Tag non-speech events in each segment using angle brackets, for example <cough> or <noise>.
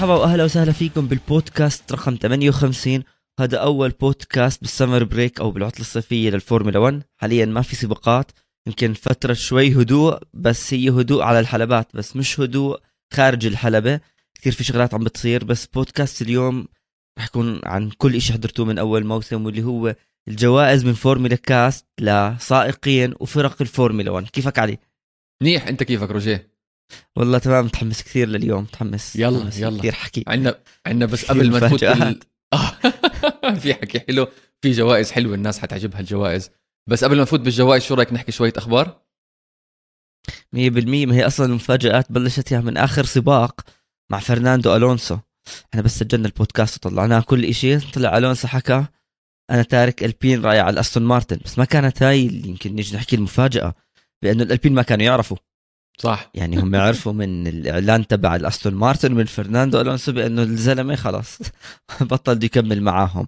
مرحبا وأهلا وسهلا فيكم بالبودكاست رقم 58 هذا أول بودكاست بال summer break أو بالعطلة الصيفية للفورمولا 1 حاليا ما في سباقات. يمكن فترة شوي هدوء بس هي هدوء على الحلبات بس مش هدوء خارج الحلبة. كثير في شغلات عم بتصير بس بودكاست اليوم رح يكون عن كل إشي حضرتوه من أول موسم واللي هو الجوائز من فورمولا كاست لسائقين وفرق الفورمولا 1 كيفك علي؟ منيح. أنت كيفك روجيه؟ والله تمام متحمس كثير لليوم متحمس. يلا متحمس يلا. كثير حكي. عندنا عندنا بس قبل <laughs> ما. مفاجآت. آه، <laughs> في حكي حلو. في جوائز حلوة الناس حتعجبها الجوائز. بس قبل ما نفوت بالجوائز شو رأيك نحكي شوية أخبار؟ 100% ما هي أصلا المفاجآت بلشت يعني من آخر سباق مع فرناندو ألونسو. إحنا بس سجلنا البودكاست وطلعناه. كل إشي طلع ألونسو حكى أنا تارك ألبين رايح على الاستون مارتن. بس ما كانت هاي اللي يمكن نيجي نحكي المفاجأة لأنه الألبين ما كانوا يعرفوا. صح. يعني هم عرفوا من الإعلان تبع الأستون مارتن من فرناندو ألونسو بأنه الزلمة خلاص <laughs> بطل بده يكمل معاهم.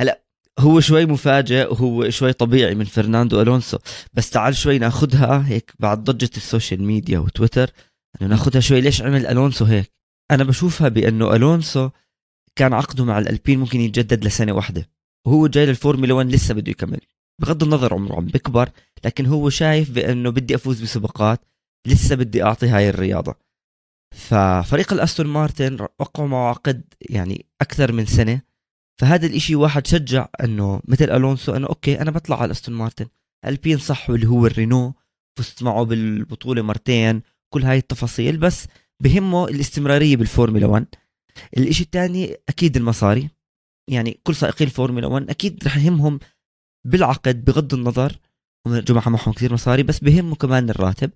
هلا هو شوي مفاجئ وهو شوي طبيعي من فرناندو ألونسو. بس تعال شوي ناخذها هيك بعد ضجة ال social media وتويتر إنه ناخذها شوي. ليش عمل ألونسو هيك؟ أنا بشوفها بأنه ألونسو كان عقده مع الألبين ممكن يتجدد لسنة واحدة. وهو جاي للفورمولا 1 لسه بده يكمل. بغض النظر عمره عم بكبر لكن هو شايف بأنه بدي أفوز بسباقات. لسه بدي أعطي هاي الرياضة. ففريق الأستون مارتن وقعوا معه عقد يعني أكثر من سنة. فهذا الإشي واحد شجع إنه مثل ألونسو إنه okay أنا بطلع على الاستون مارتن. ألبين صح واللي هو الرينو فزت معه بالبطولة مرتين كل هاي التفاصيل بس بهمه الاستمرارية بالفورمولا 1 الإشي الثاني أكيد المصاري. يعني كل سائقين الفورمولا 1 أكيد رح يهمهم بالعقد بغض النظر. هم جماعة معهم كثير مصاري بس بهمه كمان الراتب.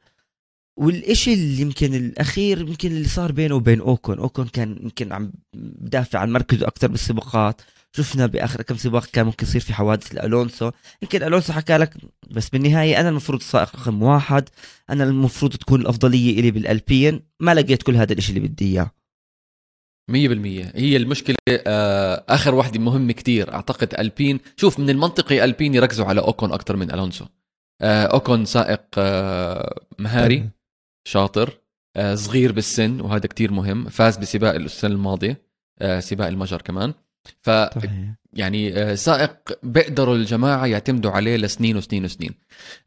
والإشي اللي يمكن الأخير يمكن اللي صار بينه وبين أوكون. أوكون كان يمكن عم بدافع عن مركزه أكثر بالسباقات. شفنا بآخر كم سباق كان ممكن يصير في حوادث لألونسو. يمكن ألونسو حكى لك بس بالنهاية أنا المفروض سائق رقم واحد. أنا المفروض تكون الأفضلية إلي بالألبين. ما لقيت كل هذا الإشي اللي بدي إياه. 100% هي المشكلة آه آخر واحدة مهمة كتير. أعتقد ألبين شوف من المنطقي ألبين يركزوا على أوكون أكثر من ألونسو. آه أوكون سائق آه مهاري. شاطر آه صغير بالسن وهذا كتير مهم. فاز بسباق السنة الماضيه آه سباق المجر كمان. ف يعني آه، سائق بيقدروا الجماعة يعتمدوا عليه لسنين وسنين وسنين.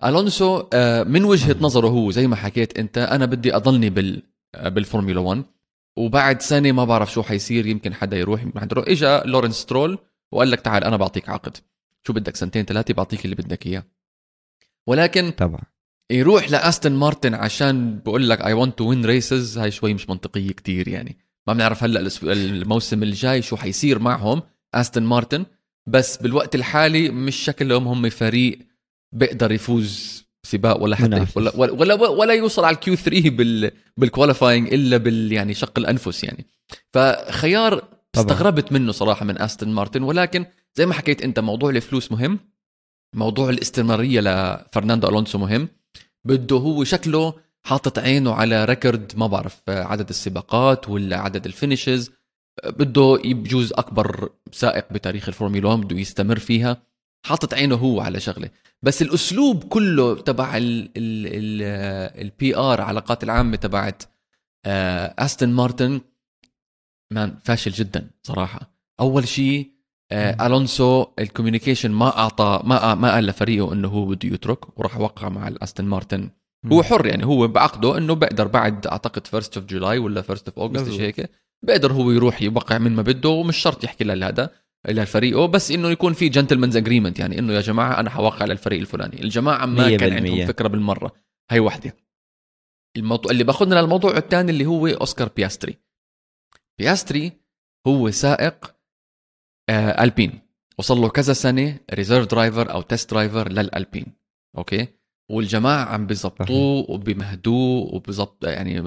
ألونسو من وجهة نظره هو زي ما حكيت أنت أنا بدي أضلني بال بالفورمولا 1 وبعد سنة ما بعرف شو حيصير يمكن حدا يروح يمكن حدا يروح. اجى لورنس سترول وقال لك تعال أنا بعطيك عقد. شو بدك سنتين ثلاثة بعطيك اللي بدك إياه. ولكن طبعا. يروح لاستن مارتن عشان بقول لك I want to win races هاي شوي مش منطقية كتير يعني. ما بنعرف هلأ الموسم الجاي شو حيصير معهم استن مارتن. بس بالوقت الحالي مش شكلهم هم فريق بيقدر يفوز سباق ولا حتى. ولا ولا, ولا, ولا يوصل على ال Q3 بال بال qualifying إلا بال يعني شق الأنفس يعني. فخيار طبعاً. استغربت منه صراحة من استن مارتن. ولكن زي ما حكيت أنت موضوع الفلوس مهم. موضوع الاستمرارية لفرناندو ألونسو مهم. بده هو شكله حاطط عينه على record ما بعرف عدد السباقات ولا عدد ال finishes بده يجوز أكبر سائق بتاريخ الفورمولا 1 بده يستمر فيها. حاطط عينه هو على شغلة. بس الأسلوب كله تبع ال PR علاقات العامة تبعت آه، استن مارتن كان فاشل جدا صراحة. أول شيء آه، ألونسو ال communication ما أعطى ما ما قال لفريقه إنه هو بده يترك وراح وقع مع الاستن مارتن. هو حر يعني هو بعقده إنه بقدر بعد أعتقد first of July ولا first of August. شيء هيك بقدر هو يروح يوقع من ما بده ومش شرط يحكي لهذا لفريقه بس إنه يكون في gentlemen's agreement يعني إنه يا جماعة أنا حوقع للفريق الفلاني. الجماعة ما كان. عندهم فكرة بالمرة. هي وحدة. الموضوع اللي باخذنا للموضوع الثاني اللي هو أوسكار بياستري. بياستري هو سائق آه البين وصل له كذا سنة reserve driver أو test driver للألبين. okay؟ والجماعة عم بيظبطوه وبيمهدوه وبظبط يعني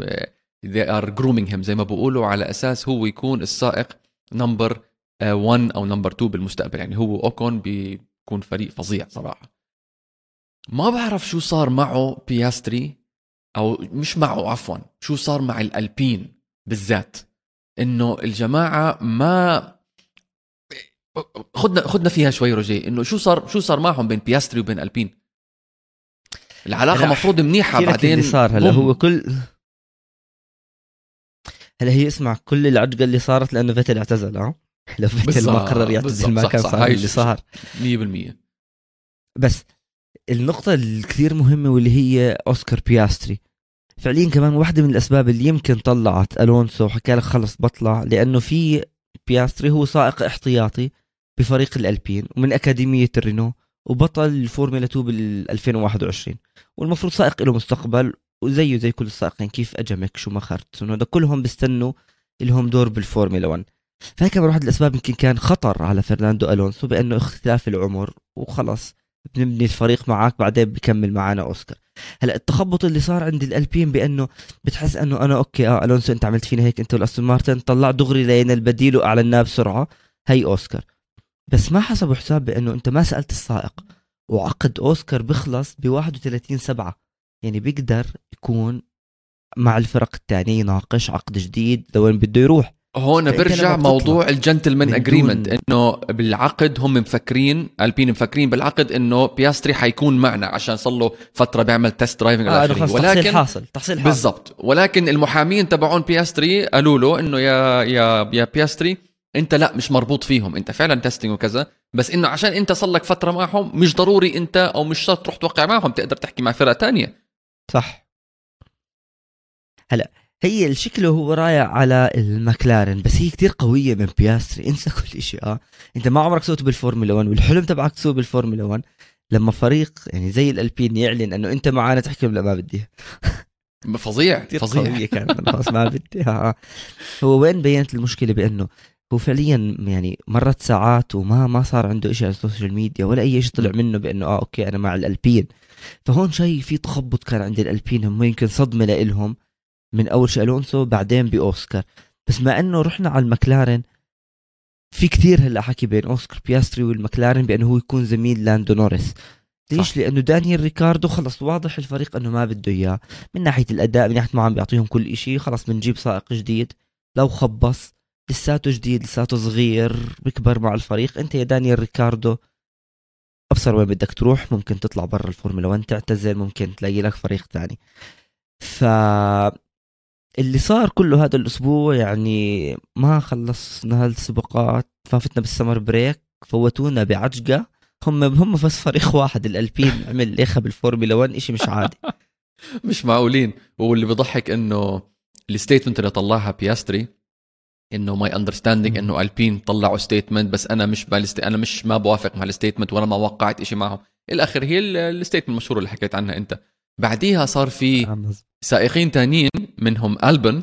they are grooming him زي ما بقولوا على أساس هو يكون السائق number 1 أو number 2 بالمستقبل. يعني هو أوكون بيكون فريق فظيع صراحة. ما بعرف شو صار معه بياستري أو مش معه عفوا شو صار مع الألبين بالذات؟ إنه الجماعة ما خدنا خدنا فيها شوي رجي إنه شو صار شو صار معهم بين بياستري وبين ألبين؟ العلاقة لا، مفروض منيحة بعدين اللي صار. هلا. هو كل هلا هي اسمع كل العجقه اللي صارت لأنه فيتل اعتزل آه لو فيتل ما قرر يعتزل ما كان صح، صار اللي صار. 100% بس النقطة الكثير مهمة واللي هي أوسكار بياستري. فعليا كمان واحدة من الأسباب اللي يمكن طلعت ألونسو وحكى لك خلص بطلع لأنه في بياستري هو سائق احتياطي بفريق الألبين ومن أكاديمية الرينو وبطل الفورمولا 2 بال 2021 والمفروض سائق له مستقبل وزيه زي كل السائقين كيف اجى ميك شوماخر تسونودا كلهم بيستنوا لهم دور بالفورمولا 1 فهي كمان واحد الأسباب يمكن كان خطر على فرناندو ألونسو بأنه اختلاف العمر وخلص. بنبني الفريق معك بعدين بكمل معنا أوسكار. هلا التخبط اللي صار عند الألبين بأنه بتحس أنه أنا okay آه ألونسو أنت عملت فينا هيك أنت والاستون مارتن طلع دغري لين البديل وأعلناه بسرعة هي أوسكار. بس ما حسبوا حساب بأنه أنت ما سألت السائق. وعقد أوسكار بيخلص ب 31 7 يعني بيقدر يكون مع الفرق الثانية يناقش عقد جديد لوين بده يروح. هون برجع موضوع ال gentlemen's agreement دون- إنه بالعقد هم مفكرين البين مفكرين بالعقد إنه بياستري حيكون معنا عشان صار له فترة بيعمل test driving آه. خلص تحصيل ولكن حاصل تحصيل حاصل. بالضبط. ولكن المحامين تبعون بياستري قالوا له إنه يا يا يا بياستري انت لا مش مربوط فيهم انت فعلا testing وكذا بس إنه عشان انت صار لك فترة معهم مش ضروري انت أو مش شرط تروح توقع معهم تقدر تحكي مع فرقة تانية. صح. هلا هي الشكل هو رايح على المكلارن بس هي كتير قوية من بياستري. انسى كل شيء آه. انت ما عمرك سويت بالفورمولا 1 والحلم تبعك تسوي بالفورمولا 1 لما فريق يعني زي الألبين يعلن إنه أنت معانا تحكي لا ما بدي. فظيع كثير فظيع. قوية كانت خلاص ما بدي آه. هو وين بينت المشكلة؟ بأنه هو فعليا يعني مرت ساعات وما ما صار عنده شيء على ال social media ولا أي شيء طلع منه بأنه آه okay أنا مع الألبين. فهون شيء في تخبط كان عند الألبين هم يمكن صدمة لإلهم من أول شيء ألونسو بعدين بأوسكار. بس ما إنه رحنا على المكلارن في كثير هلأ حكي بين أوسكار بياستري والمكلارن بأنه هو يكون زميل لاندو نوريس. ليش؟ صح. لأنه دانيال ريكاردو خلص واضح الفريق إنه ما بده إياه. من ناحية الأداء من ناحية ما عم بيعطيهم كل شيء خلص بنجيب سائق جديد. لو خبص لساته جديد لساته صغير بيكبر مع الفريق. أنت يا دانيال ريكاردو أبصر وين بدك تروح. ممكن تطلع برا الفورمولا 1 تعتزل. ممكن تلاقي لك فريق ثاني. ف اللي صار كله هذا الأسبوع يعني ما خلصنا هالسباقات. فافتنا بال summer break فوتونا بعجقة. هم هم بس فريق واحد الألبين. عمل ليخه بالفورمولا 1 شيء مش عادي. <laughs> مش معقولين. واللي بضحك إنه ال statement اللي طلعها بياستري إنه my understanding. إنه البين طلعوا statement بس أنا مش بال st... أنا مش ما بوافق مع ال statement ولا ما وقعت إشي معهم. الآخر هي ال statement المشهوره اللي حكيت عنها أنت. بعديها صار في سائقين تانيين منهم البن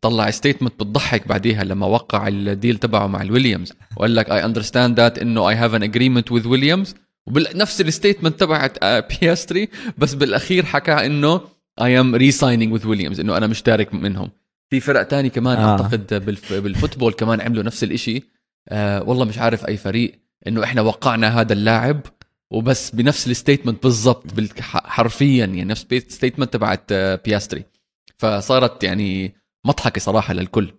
طلع statement بتضحك بعديها لما وقع ال deal تبعه مع الويليامز وقال لك I understand that إنه I have an agreement with ويليامز وبنفس ال statement تبعت آه، بياستري بس بالأخير حكى إنه I am re-signing with ويليامز إنه أنا مشترك منهم. في فرق تاني كمان آه. آه. أعتقد بال f... بال football كمان عملوا نفس الإشي آه والله مش عارف أي فريق إنه إحنا وقعنا هذا اللاعب وبس بنفس ال statement بالضبط حرفيا يعني نفس ال statement تبعت آه، بياستري فصارت يعني مضحكة صراحة للكل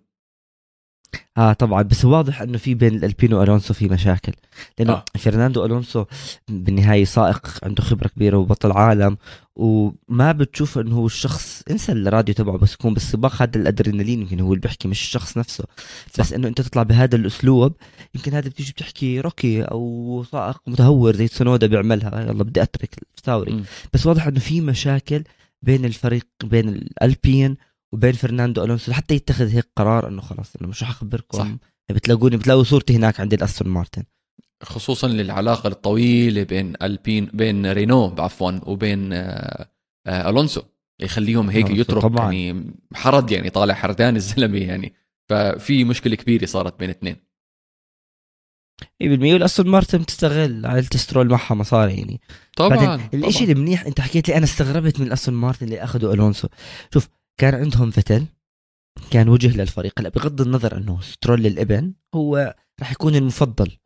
آه طبعا بس واضح إنه في بين الألبين وألونسو في مشاكل. لأنه آه. فرناندو ألونسو بالنهاية سائق عنده خبرة كبيرة وبطل عالم وما بتشوف إنه هو الشخص انسى الراديو تبعه بس يكون بالسباق هذا الأدرينالين يمكن هو اللي بيحكي مش الشخص نفسه. بس إنه أنت تطلع بهذا الأسلوب يمكن هذا بتيجي بتحكي rookie أو سائق متهور زي تسونودا بيعملها. يلا بدي أترك السوري مم. بس واضح إنه في مشاكل بين الفريق بين الألبين وبين فرناندو ألونسو لحتى يتخذ هيك قرار إنه خلاص أنا مش حخبركم. صح. بتلاقوني بتلاقوا صورتي هناك عند الاستون مارتن خصوصا للعلاقة الطويلة بين ألبين بين رينو عفوا وبين آه، آه، ألونسو. يخليهم هيك يترك طبعاً. يعني حرد يعني طالع حردان الزلمة يعني. ففي مشكلة كبيرة صارت بين اثنين. 100% والاستون مارتن بتستغل. عائله سترول معها مصاري يعني. طبعا بعدين طبعاً. المنيح أنت حكيت لي أنا استغربت من الاستون مارتن اللي أخذوا ألونسو. شوف كان عندهم فيتل كان وجه للفريق. هلا بغض النظر إنه سترول الابن هو راح يكون المفضل.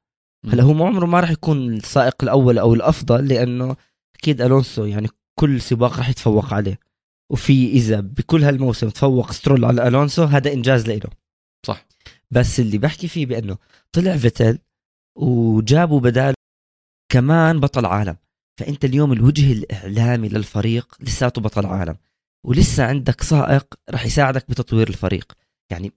هلا هو عمره ما راح يكون السائق الأول أو الأفضل لأنه أكيد ألونسو يعني كل سباق راح يتفوق عليه. وفي إذا بكل هالموسم تفوق سترول على ألونسو هذا إنجاز له. صح. بس اللي بحكي فيه بأنه طلع فيتل وجابوا بدال كمان بطل عالم. فأنت اليوم الوجه الإعلامي للفريق لساته بطل عالم. ولسه عندك سائق راح يساعدك بتطوير الفريق. يعني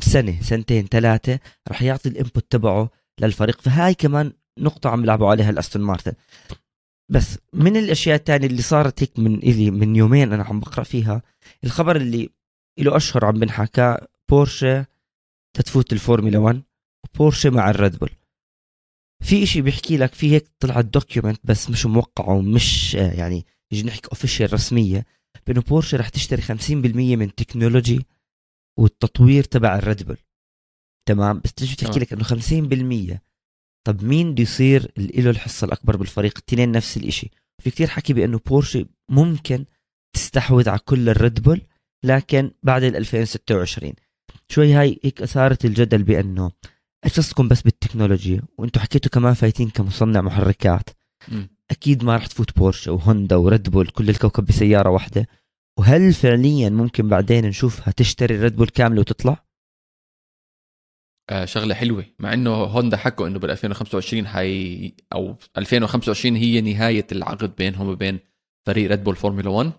سنة سنتين ثلاثة راح يعطي ال input تبعه للفريق. فهاي كمان نقطة عم يلعبوا عليها الأستون مارتن. بس من الأشياء الثانية اللي صارت هيك من إلي من يومين أنا عم بقرأ فيها الخبر اللي له أشهر عم بنحكى بورشة تتفوت الفورمولا 1 وبورشه مع الريد بول. في إشي بيحكي لك في هيك طلعت document بس مش موقع ومش يعني يجي نحكي official رسمية. بأنه بورشة رح تشتري 50% من technology والتطوير تبع الريد بول. تمام؟ بس تيجي تحكي لك إنه 50% طب مين بده يصير له الحصة الأكبر بالفريق؟ الاثنين نفس الشيء في كتير حكي بأنه بورشة ممكن تستحوذ على كل الريد بول لكن بعد ال 2026 شوي هاي هيك أثارت الجدل بأنه إيش قصدكم بس بالتكنولوجيا وأنتم حكيتوا كمان فايتين كمصنع محركات. م. أكيد ما راح تفوت بورشة وهوندا وريد بول كل الكوكب بسيارة واحدة. وهل فعليا ممكن بعدين نشوفها تشتري الريد بول كاملة وتطلع؟ آه شغلة حلوة. مع إنه هوندا حكوا إنه بال 2025 حي أو 2025 هي نهاية العقد بينهم وبين فريق ريد بول فورمولا 1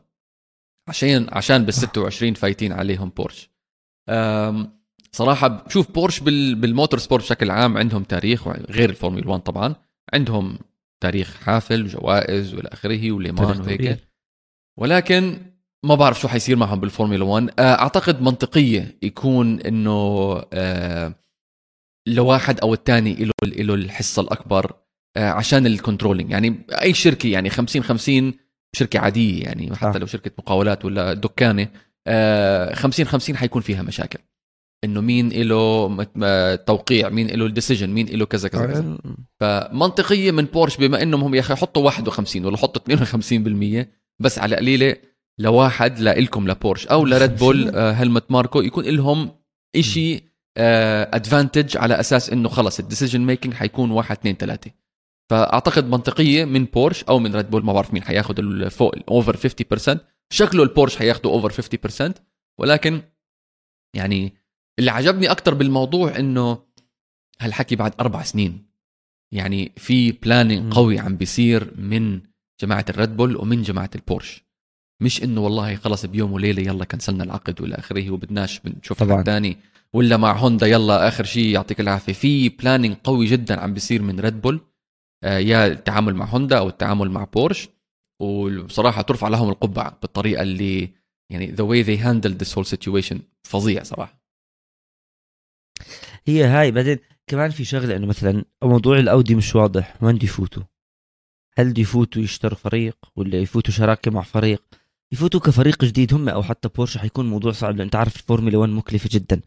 عشان عشان بال 26 فايتين عليهم بورش. صراحة شوف بورش بال motorsport بشكل عام عندهم تاريخ غير الفورمولا 1 طبعا. عندهم تاريخ حافل وجوائز والى آخره وليمان وهيك ولكن ما بعرف شو حيصير معهم بالفورمولا 1 آه، أعتقد منطقية يكون إنه آه، لواحد أو الثاني له له الحصة الأكبر آه، عشان ال controlling يعني أي شركة يعني 50 50 شركة عادية يعني حتى لو شركة مقاولات ولا دكانة 50 50 حيكون فيها مشاكل. إنه مين له توقيع مين له ال decision مين له كذا كذا كذا. فمنطقية من بورش بما إنهم هم يا أخي حطوا 51 ولا حطوا 52% بس على قليلة لواحد لإلكم لبورش أو لريد بول <laughs> هلمت ماركو يكون لهم شيء advantage على أساس إنه خلص ال decision making حيكون واحد اثنين ثلاثة. فأعتقد منطقية من بورش أو من ريد بول ما بعرف مين حياخذ فوق over 50% شكله البورش حياخذوا over 50% ولكن يعني اللي عجبني أكثر بالموضوع إنه هالحكي بعد أربع سنين. يعني في planning قوي عم بيصير من جماعة الريد بول ومن جماعة البورش. مش إنه والله خلص بيوم وليلة يلا كنسلنا العقد والى آخره وبدناش بنشوف حد ثاني ولا مع هوندا يلا آخر شيء يعطيك العافية. في planning قوي جدا عم بيصير من ريد بول. آه يا التعامل مع هوندا أو التعامل مع بورش. وبصراحة ترفع لهم القبعة بالطريقة اللي يعني the way they handle this whole situation فظيع صراحة. هي هاي. بعدين كمان في شغلة إنه مثلا موضوع الأودي مش واضح. وين بده يفوتوا؟ هل بده يفوتوا يشتروا فريق ولا يفوتوا شراكة مع فريق؟ يفوتوا كفريق جديد هم أو حتى بورش حيكون موضوع صعب لأن انت عارف الفورمولا 1 مكلفة جدا.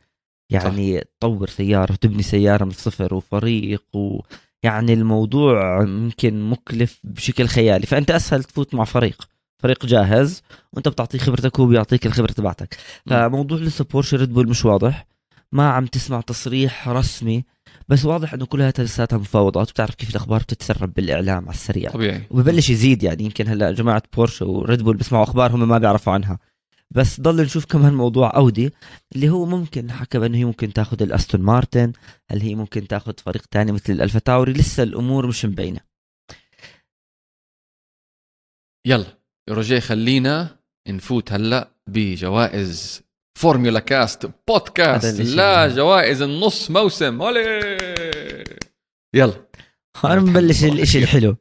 يعني صح. تطور سيارة وتبني سيارة من الصفر وفريق و يعني الموضوع ممكن مكلف بشكل خيالي. فأنت أسهل تفوت مع فريق. فريق جاهز وأنت بتعطيه خبرتك وهو بيعطيك الخبرة تبعتك. فموضوع لسه بورش ريد بول مش واضح. ما عم تسمع تصريح رسمي بس واضح إنه كلها لساتها مفاوضات بتعرف كيف الأخبار بتتسرب بالإعلام على السريع. طبيعي. وببلش يزيد يعني. يمكن هلأ جماعة بورش وريد بول بيسمعوا أخبار هم ما بيعرفوا عنها. بس ضل نشوف كمان موضوع أودي اللي هو ممكن حكى بأنه هي ممكن تاخذ الأستون مارتن هل هي ممكن تاخذ فريق تاني مثل الألفا تاوري. لسه الأمور مش مبينة. يلا روجيه خلينا نفوت هلأ بجوائز فورمولا كاست بودكاست لا جوائز نص موسم. ولي يلا. أنا مبلش الإشي الحلو.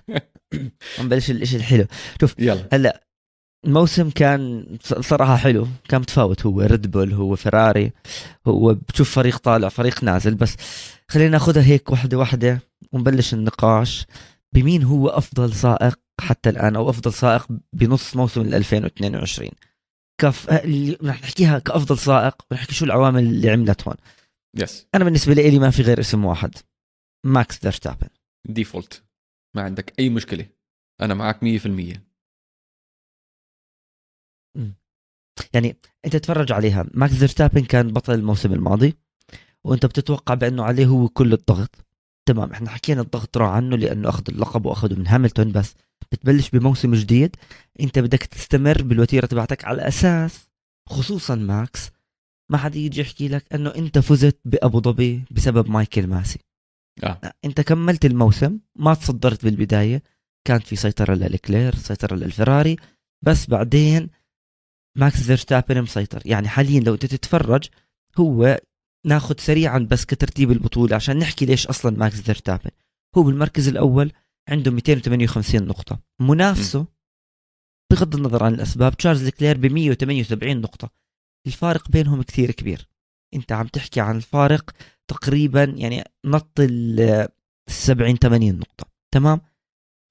<laughs> مبلش الإشي الحلو. شوف يلا. هلا الموسم كان صراحة حلو. كان متفاوت. هو ريد بول هو فيراري هو بتشوف فريق طالع فريق نازل. بس خلينا ناخذها هيك واحدة واحدة ونبلش النقاش بمين هو أفضل سائق حتى الآن أو أفضل سائق بنص موسم 2022 كف اللي رح نحكيها كأفضل سائق ونحكي شو العوامل اللي عملت هون. yes أنا بالنسبة لي ما في غير اسم واحد ماكس فيرستابن. default ما عندك أي مشكلة. أنا معك 100% يعني أنت تتفرج عليها. ماكس فيرستابن كان بطل الموسم الماضي وأنت بتتوقع بأنه عليه هو كل الضغط. تمام إحنا حكينا الضغط راح عنه لأنه أخذ اللقب وأخذه من هاملتون بس بتبلش بموسم جديد. انت بدك تستمر بالوتيرة تبعتك على أساس خصوصا ماكس ما حد يجي يحكي لك إنه أنت فزت بأبو ظبي بسبب مايكل ماسي. آه. أنت كملت الموسم ما تصدرت بالبداية كانت في سيطرة للكلير سيطرة للفيراري بس بعدين ماكس فيرستابن مسيطر. يعني حاليا لو أنت تتفرج هو ناخذ سريعا بس كترتيب البطولة عشان نحكي ليش أصلا ماكس فيرستابن. هو بالمركز الأول عنده 258 نقطة. منافسه بغض النظر عن الأسباب تشارلز لكلير ب 178 نقطة. الفارق بينهم كثير كبير. أنت عم تحكي عن الفارق تقريبا يعني نط ال 70 80 نقطة. تمام؟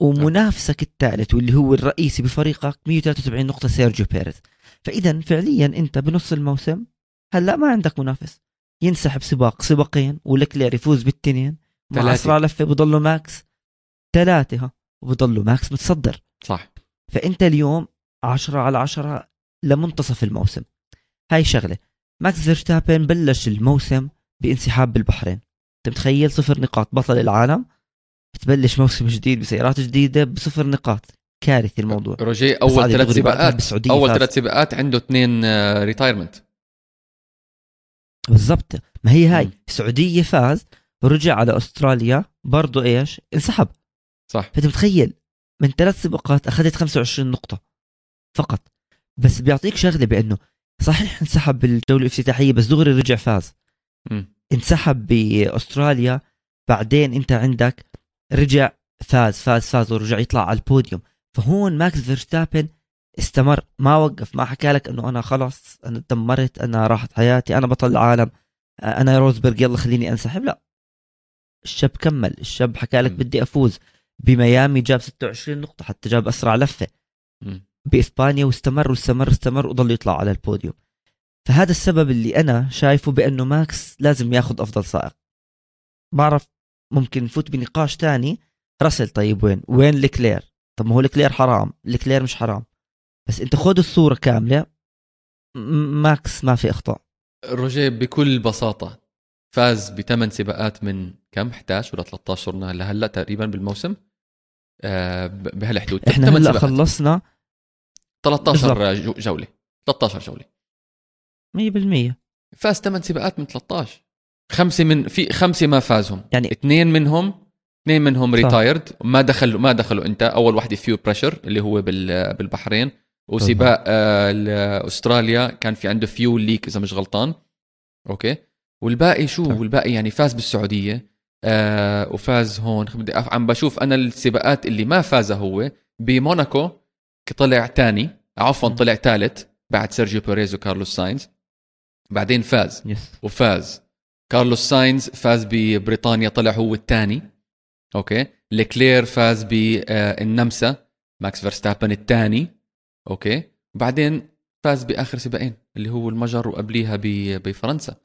ومنافسك الثالث واللي هو الرئيسي بفريقك 173 نقطة سيرجيو بيريز. فاذا فعليا أنت بنص الموسم هلأ ما عندك منافس. ينسحب سباق سباقين ولكلير يفوز بالتنين. مع اسرع لفه بضله ماكس. ثلاثة وبضله ماكس متصدر. صح. فإنت اليوم 10 على 10 لمنتصف الموسم. هاي شغلة. ماكس فيرستابن بلش الموسم بانسحاب بالبحرين. أنت متخيل صفر نقاط بطل العالم؟ بتبلش موسم جديد بسيارات جديدة بصفر نقاط. كارثي الموضوع. روجي أول ثلاث سباقات. أول ثلاث سباقات عنده اثنين retirement بالضبط. ما هي هاي. السعودية فاز ورجع على أستراليا برضه إيش؟ انسحب. صح. فأنت متخيل؟ من ثلاث سباقات أخذت 25 نقطة فقط. بس بيعطيك شغلة بأنه صحيح انسحب بالجوله الافتتاحية بس دغري رجع فاز. م. انسحب بأستراليا بعدين أنت عندك رجع فاز فاز فاز ورجع يطلع على البوديوم. فهون ماكس فيرستابن استمر. ما وقف ما حكى لك إنه أنا خلص أنا دمرت أنا راحت حياتي أنا بطل العالم أنا روزبرغ يلا خليني أنسحب. لا. الشاب كمل. الشاب حكى لك بدي أفوز. بميامي جاب 26 نقطة حتى جاب أسرع لفة. بإسبانيا واستمر واستمر واستمر وضل يطلع على البوديوم. فهذا السبب اللي أنا شايفه بأنه ماكس لازم ياخذ أفضل سائق. بعرف ممكن نفوت بنقاش تاني. راسل طيب وين؟ وين لكلير؟ طب ما هو لكلير حرام. لكلير مش حرام. بس أنت خذ الصورة كاملة. ماكس ما في أخطاء. روجيه بكل بساطة فاز بثمان سباقات من كم؟ 11 ولا 13 صرنا لهلا تقريبا بالموسم. آه بهالحدود إحنا هلأ خلصنا 13 بالزبط. جولة. 13 جولة. 100% فاز ثمان سباقات من 13 خمسة من في خمسة ما فازهم. يعني اثنين منهم اثنين منهم retired ما دخلوا ما دخلوا انت. أول واحدة fuel pressure اللي هو بالبحرين. وسباق آه أستراليا. كان في عنده fuel leak إذا مش غلطان. okay. والباقي شو؟ طيب. والباقي يعني فاز بالسعودية آه وفاز هون. عم بشوف أنا السباقات اللي ما فاز هو بموناكو طلع ثاني عفوا طلع ثالث بعد سيرجيو بيريز وكارلوس ساينز. بعدين فاز. yes. وفاز. كارلوس ساينز فاز ببريطانيا طلع هو الثاني okay. لكلير فاز بالنمسا ماكس فيرستابن الثاني okay. وبعدين فاز بآخر سباقين اللي هو المجر وقبليها بفرنسا.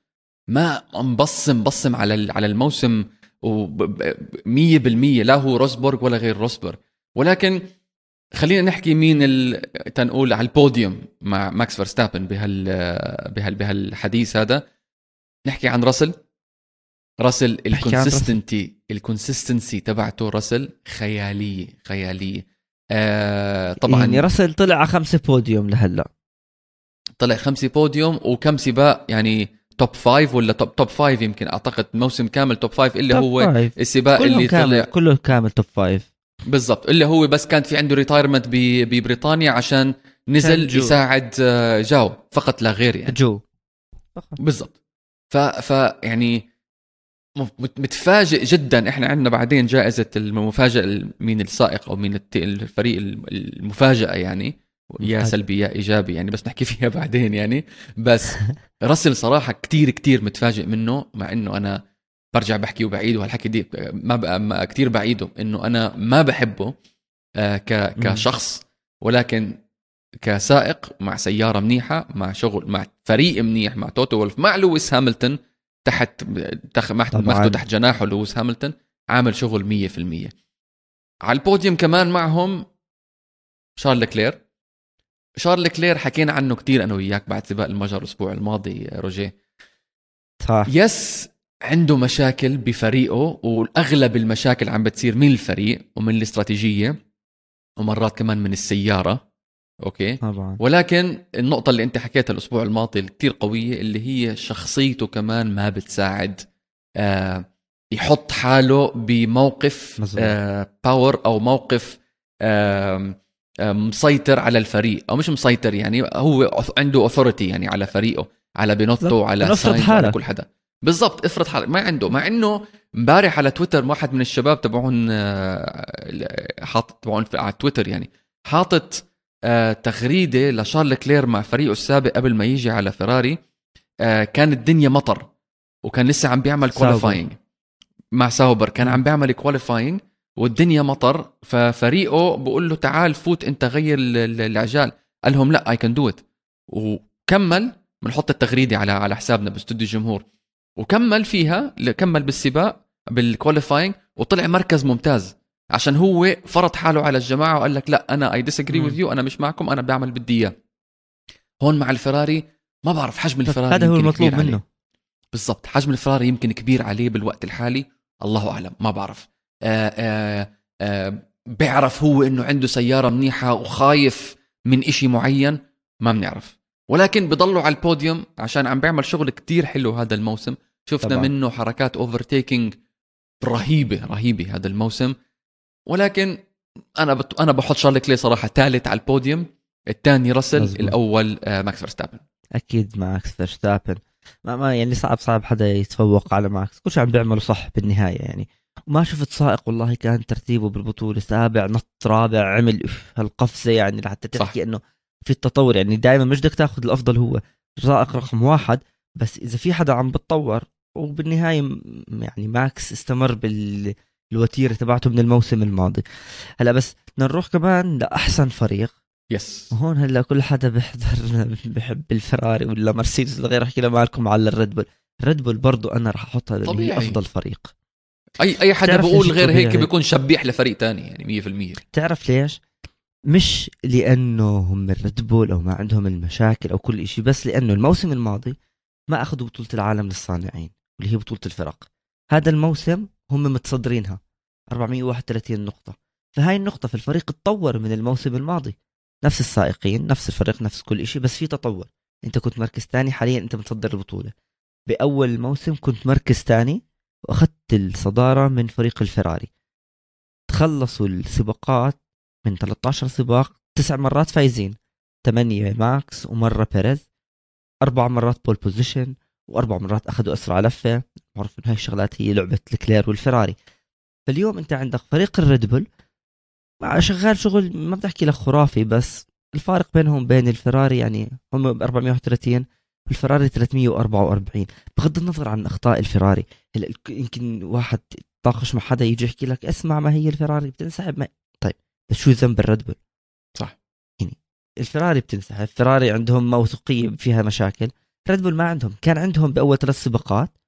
ما مبصم بصم على على الموسم و100% لا هو روزبرغ ولا غير روزبرغ ولكن خلينا نحكي مين ال... تنقول على البوديوم مع ماكس فيرستابن بهال بهال بهالحديث هذا. نحكي عن راسل. راسل ال consistency ال consistency تبعته راسل خيالية خيالية. آه طبعا يعني راسل طلع على خمسة بوديوم لهلا. طلع خمسة بوديوم وكم سباق يعني top five ولا top top five يمكن؟ أعتقد موسم كامل top five اللي هو five. السباق اللي كامل طلع كله كامل top five بالضبط. اللي هو بس كانت في عنده retirement ببريطانيا عشان نزل Zhou. يساعد آه، Zhou. فقط لا غير يعني. Zhou. بالضبط. ف ف يعني متفاجئ جدا. إحنا عندنا بعدين جائزة المفاجأة مين السائق أو مين الفريق المفاجأة يعني. يا سلبي يا إيجابي يعني بس نحكي فيها <laughs> بعدين يعني. بس راسل صراحة كتير كتير متفاجئ منه مع إنه أنا برجع بحكي وبعيد وهالحكي دايما بقى كثير بعيده إنه أنا ما بحبه آه كشخص ولكن كسائق مع سيارة منيحة مع شغل مع فريق منيح مع توتو وولف مع لويس هاملتون تحت تخ... ماخده تحت جناحه لويس هاملتون عامل شغل 100% على البوديوم كمان معهم شارل لكلير. شارل لكلير حكينا عنه كتير أنا وياك بعد سباق المجر الأسبوع الماضي روجيه. صح. بس عنده مشاكل بفريقه واغلب المشاكل عم بتصير من الفريق ومن الاستراتيجية ومرات كمان من السيارة. okay؟ طبعا. ولكن النقطة اللي أنت حكيتها الأسبوع الماضي كتير قوية اللي هي شخصيته كمان ما بتساعد آه يحط حاله بموقف آه power أو موقف آه آه، مسيطر على الفريق أو مش مسيطر يعني هو عنده authority يعني على فريقه على بينوتو على ساينز على كل حدا. بالضبط افرض حالك ما عنده مع إنه امبارح على تويتر واحد من الشباب تبعون آه، حاطط تبعون على تويتر يعني حاطط آه، تغريدة لشارل لكلير مع فريقه السابق قبل ما يجي على فيراري كان الدنيا مطر وكان لسه عم بيعمل qualifying مع ساوبر كان عم بيعمل qualifying والدنيا مطر ففريقه بقول له تعال فوت انت غير العجال قال لهم لا I can do it وكمل بنحط التغريدة على على حسابنا باستوديو الجمهور. وكمل فيها كمل بالسباق بال qualifying وطلع مركز ممتاز. عشان هو فرض حاله على الجماعة وقال لك لا أنا I disagree with you أنا مش معكم أنا بعمل بدي إياه. هون مع الفراري ما بعرف حجم الفراري هذا هو المطلوب منه. بالضبط حجم الفراري يمكن كبير عليه بالوقت الحالي. الله أعلم ما بعرف. آه، آه، آآ بيعرف هو إنه عنده سيارة منيحة وخايف من إشي معين ما بنعرف. ولكن بضلوا على البوديوم عشان عم بيعمل شغل كتير حلو هذا الموسم. شفنا طبعا. منه حركات overtaking رهيبة رهيبة هذا الموسم. ولكن أنا بت... أنا بحط شارل لكلير صراحة ثالث على البوديوم. الثاني راسل مزبوط. الأول آه، ماكس فيرستابن. أكيد ماكس فيرستابن. ما, ما يعني صعب صعب حدا يتفوق على ماكس. كل شيء عم بيعمله صح بالنهاية يعني. ما شفت سائق والله كان ترتيبه بالبطولة سابع نط رابع عمل هالقفزة يعني لحتى تحكي إنه في التطور يعني دائما مش بدك تاخذ الأفضل هو سائق رقم واحد. بس إذا في حدا عم بتطور وبالنهاية يعني ماكس استمر بالوتيرة تبعته من الموسم الماضي. هلا بس نروح كمان لأحسن فريق. yes هون هلا كل حدا بيحضر بحب الفراري ولا مرسيدس ولا غير أحكي معكم على الريد بول. الريد بول برضه أنا راح أحطها افضل فريق. اي أي حدا بقول غير هيك بيكون شبيح لفريق تاني يعني 100% تعرف ليش؟ مش لأنه هم الريد بول أو ما عندهم المشاكل أو كل شيء بس لأنه الموسم الماضي ما أخذوا بطولة العالم للصانعين اللي هي بطولة الفرق. هذا الموسم هم متصدرينها 431 نقطة. فهاي النقطة في الفريق تطور من الموسم الماضي. نفس السائقين نفس الفريق نفس كل شيء بس في تطور. أنت كنت مركز ثاني حاليا أنت متصدر البطولة. بأول الموسم كنت مركز ثاني وأخذت الصدارة من فريق الفراري. تخلصوا السباقات من 13 سباق تسع مرات فايزين. ثمانية ماكس ومرة بيريز. أربع مرات pole position وأربع مرات أخذوا أسرع لفة. معروف إن هاي الشغلات هي لعبة لكلير والفراري. فاليوم أنت عندك فريق الريد بول. شغال شغل ما بدي أحكي لك خرافي بس الفارق بينهم بين الفراري يعني هم 430 والفراري 344 بغض النظر عن أخطاء الفراري هلا يمكن واحد طاقش مع حدا يجي يحكي لك اسمع ما هي الفراري بتنسحب ما طيب بس شو ذنب الريد بول؟ صح. يعني الفراري بتنسحب الفراري عندهم موثوقية فيها مشاكل. ريد بول ما عندهم كان عندهم بأول ثلاث سباقات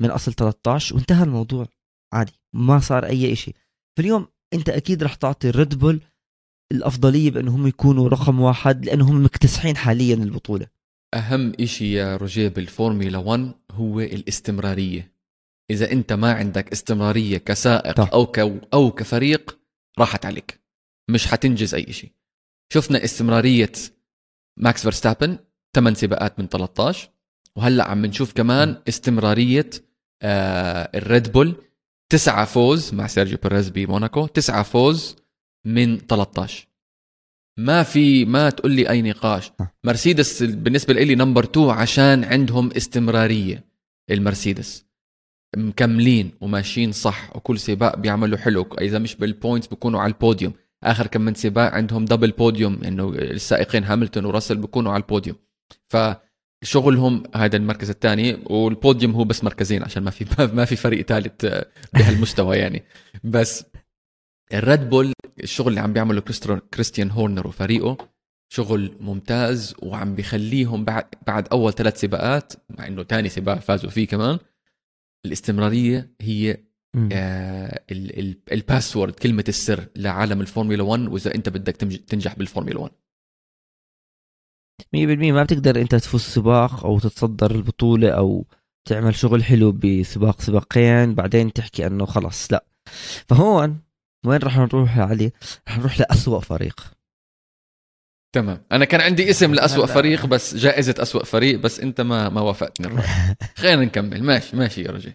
من أصل 13 وانتهى الموضوع. عادي ما صار أي شيء فاليوم أنت أكيد رح تعطي الريد بول الأفضلية بأنهم يكونوا رقم واحد لأنهم مكتسحين حاليا البطولة. أهم إشي يا روجيه بالفورمولا 1 هو الاستمرارية. إذا أنت ما عندك استمرارية كسائق طح. أو ك... أو كفريق راحت عليك. مش حتنجز أي شيء شفنا استمرارية ماكس فيرستابن 8 سباقات من 13 وهلأ عم نشوف كمان استمرارية آه الريد بول. تسعة فوز مع سيرجيو بيريز بموناكو تسعة فوز من 13 ما في ما تقول لي أي نقاش. مرسيدس بالنسبة لي number 2 عشان عندهم استمرارية. المرسيدس مكملين وماشيين صح وكل سباق بيعملوا حلو. إذا مش بال points بيكونوا على البوديوم آخر كم من سباق عندهم double podium إنه السائقين هاملتون وراسل بيكونوا على البوديوم فشغلهم هذا المركز الثاني والبوديوم هو بس مركزين عشان ما في <laughs> ما في فريق ثالث بهالمستوى يعني. بس الريد بول الشغل اللي عم بيعمله كريستيان هورنر وفريقه شغل ممتاز وعم بيخليهم بعد بعد أول ثلاث سباقات مع إنه ثاني سباق فازوا فيه كمان الاستمرارية هي آه ال password كلمة السر لعالم الفورمولا 1 وإذا أنت بدك تنجح بالفورمولا 1 100% ما بتقدر أنت تفوز سباق أو تتصدر البطولة أو تعمل شغل حلو بسباق سباقين بعدين تحكي إنه خلص لا. فهون وين راح نروح يا علي؟ راح نروح لأسوأ فريق. تمام. أنا كان عندي اسم لأسوأ فريق بس جائزة أسوأ فريق بس أنت ما ما وافقتني. <laughs> خلينا نكمل. ماشي ماشي يا رجل.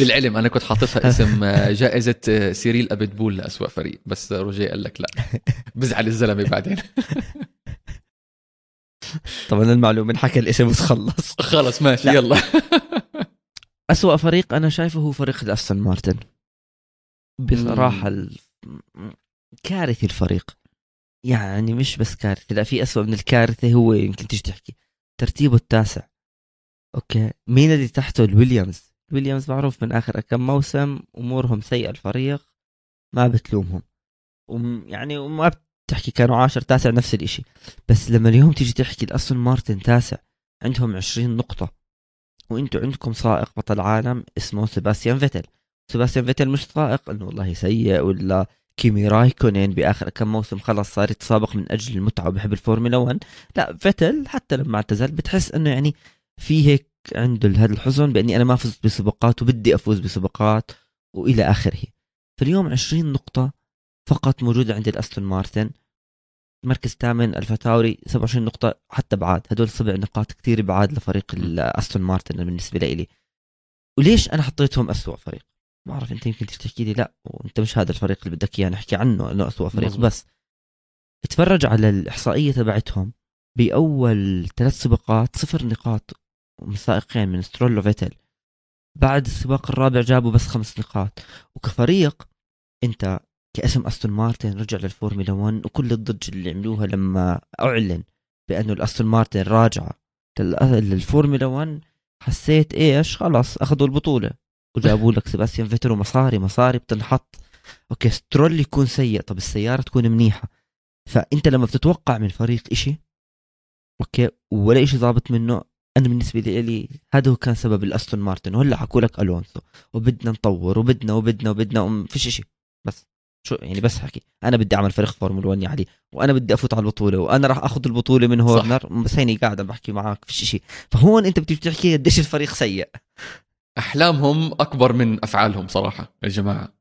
للعلم أنا كنت حاططها اسم آه، جائزة آه، سيريل ابيتبول لاسوء فريق بس روجيه قال لك لا. <laughs> بزعل الزلمة بعدين. <laughs> طبعا المعلومة انحكى الاسم وتخلص. خلص ماشي لا. يلا. أسوأ فريق أنا شايفه هو فريق الاستون مارتن. بصراحة ال... كارثي الفريق. يعني مش بس كارثي لا في أسوأ من الكارثه هو يمكن تيجي تحكي. ترتيبه التاسع. okay. مين اللي تحته؟ الويليامز. الويليامز معروف من آخر كم موسم أمورهم سيئة الفريق ما بتلومهم. وم يعني وما بتحكي كانوا عاشر تاسع نفس الإشي. بس لما اليوم تيجي تحكي الأستون مارتن تاسع عندهم 20 نقطة. وإنتوا عندكم سائق بطل عالم اسمه سيباستيان فيتل. سيباستيان فيتل مش سائق إنه والله سيء ولا كيمي رايكونين بآخر كم موسم خلص صار يتسابق من أجل المتعة وبحب الفورمولا 1 لا فيتل حتى لما اعتزل بتحس إنه يعني في هيك عنده هذا الحزن بإني أنا ما فزت بسباقات وبدي أفوز بسباقات وإلى آخره. فاليوم 20 نقطة فقط موجودة عند الأستون مارتن. مركز الثامن الفتاوري 27 نقطة حتى بعاد هدول سبع نقاط كثير بعاد لفريق الأستون مارتن بالنسبة لي. وليش أنا حطيتهم أسوأ فريق؟ ما أعرف أنت يمكن تحكي لي لا وأنت مش هذا الفريق اللي بدك إياه نحكي عنه انه أسوأ فريق. بس. اتفرج على الإحصائية تبعتهم بأول ثلاث سباقات صفر نقاط من سائقين من سترول وفيتل. بعد السباق الرابع جابوا بس خمس نقاط. وكفريق أنت كاسم أستون مارتن رجع للفورمولا 1 وكل الضجه اللي عملوها لما أعلن بأنه الأستون مارتن راجعه لل- للفورمولا 1 حسيت إيش؟ خلاص أخذوا البطولة. وجابوا لك سيباستيان فيتل ومصاري مصاري بتنحط. okay سترول يكون سيء. طب السيارة تكون منيحة. فأنت لما بتتوقع من فريق إشي okay ولا إشي ضابط منه أنا بالنسبة لي هذا هو كان سبب الأستون مارتن. وهلأ حكوا لك ألونسو. وبدنا نطور وبدنا وبدنا وبدنا وما فيش إشي. بس شو يعني بس حكي. أنا بدي أعمل فريق فورمولا 1 يا علي. وأنا بدي أفوت على البطولة. وأنا راح أخذ البطولة من هورنر. بس هيني قاعد عم بحكي معك فيش شيء فهون أنت بتيجي تحكي قديش الفريق سيء. أحلامهم أكبر من أفعالهم صراحة يا جماعة.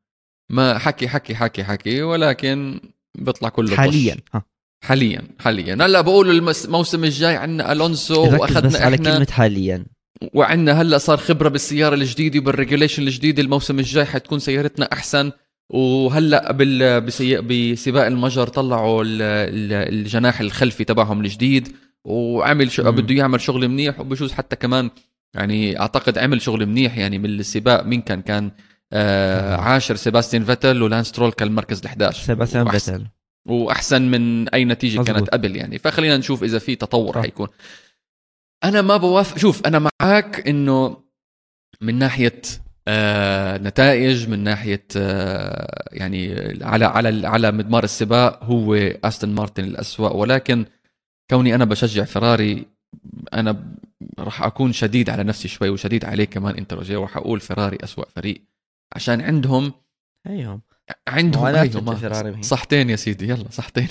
ما حكي حكي حكي حكي ولكن بيطلع كله. حاليا ها. حاليا حاليا. هلأ بقول الموسم الجاي عندنا ألونسو ركز بس واخذنا على إحنا كلمة حاليا. وعندنا هلأ صار خبرة بالسيارة الجديدة وبال regulation الجديد الموسم الجاي حتكون سيارتنا أحسن. وهلأ بال. بسباق المجر طلعوا ال... ال- الجناح الخلفي تبعهم الجديد وعمل شو... بده يعمل شغل منيح وبجوز حتى كمان يعني أعتقد عمل شغل منيح يعني من السباق مين كان؟ كان آه عاشر سيباستيان فيتل ولانس سترول كان المركز ال11 سيباستيان فيتل. وأحسن من أي نتيجة مزبوط. كانت قبل يعني. فخلينا نشوف إذا في تطور. حيكون. أنا ما بوافق شوف أنا معك إنه من ناحية آه نتائج من ناحية آه يعني على على على مدمار السباق هو أستون مارتن الأسوأ. ولكن كوني أنا بشجع فراري أنا راح أكون شديد على نفسي شوي وشديد عليك كمان أنت رجاء وراح أقول فراري أسوأ فريق عشان عندهم أيوه عندهم فيراري بهي. صحتين يا سيدي يلا صحتين.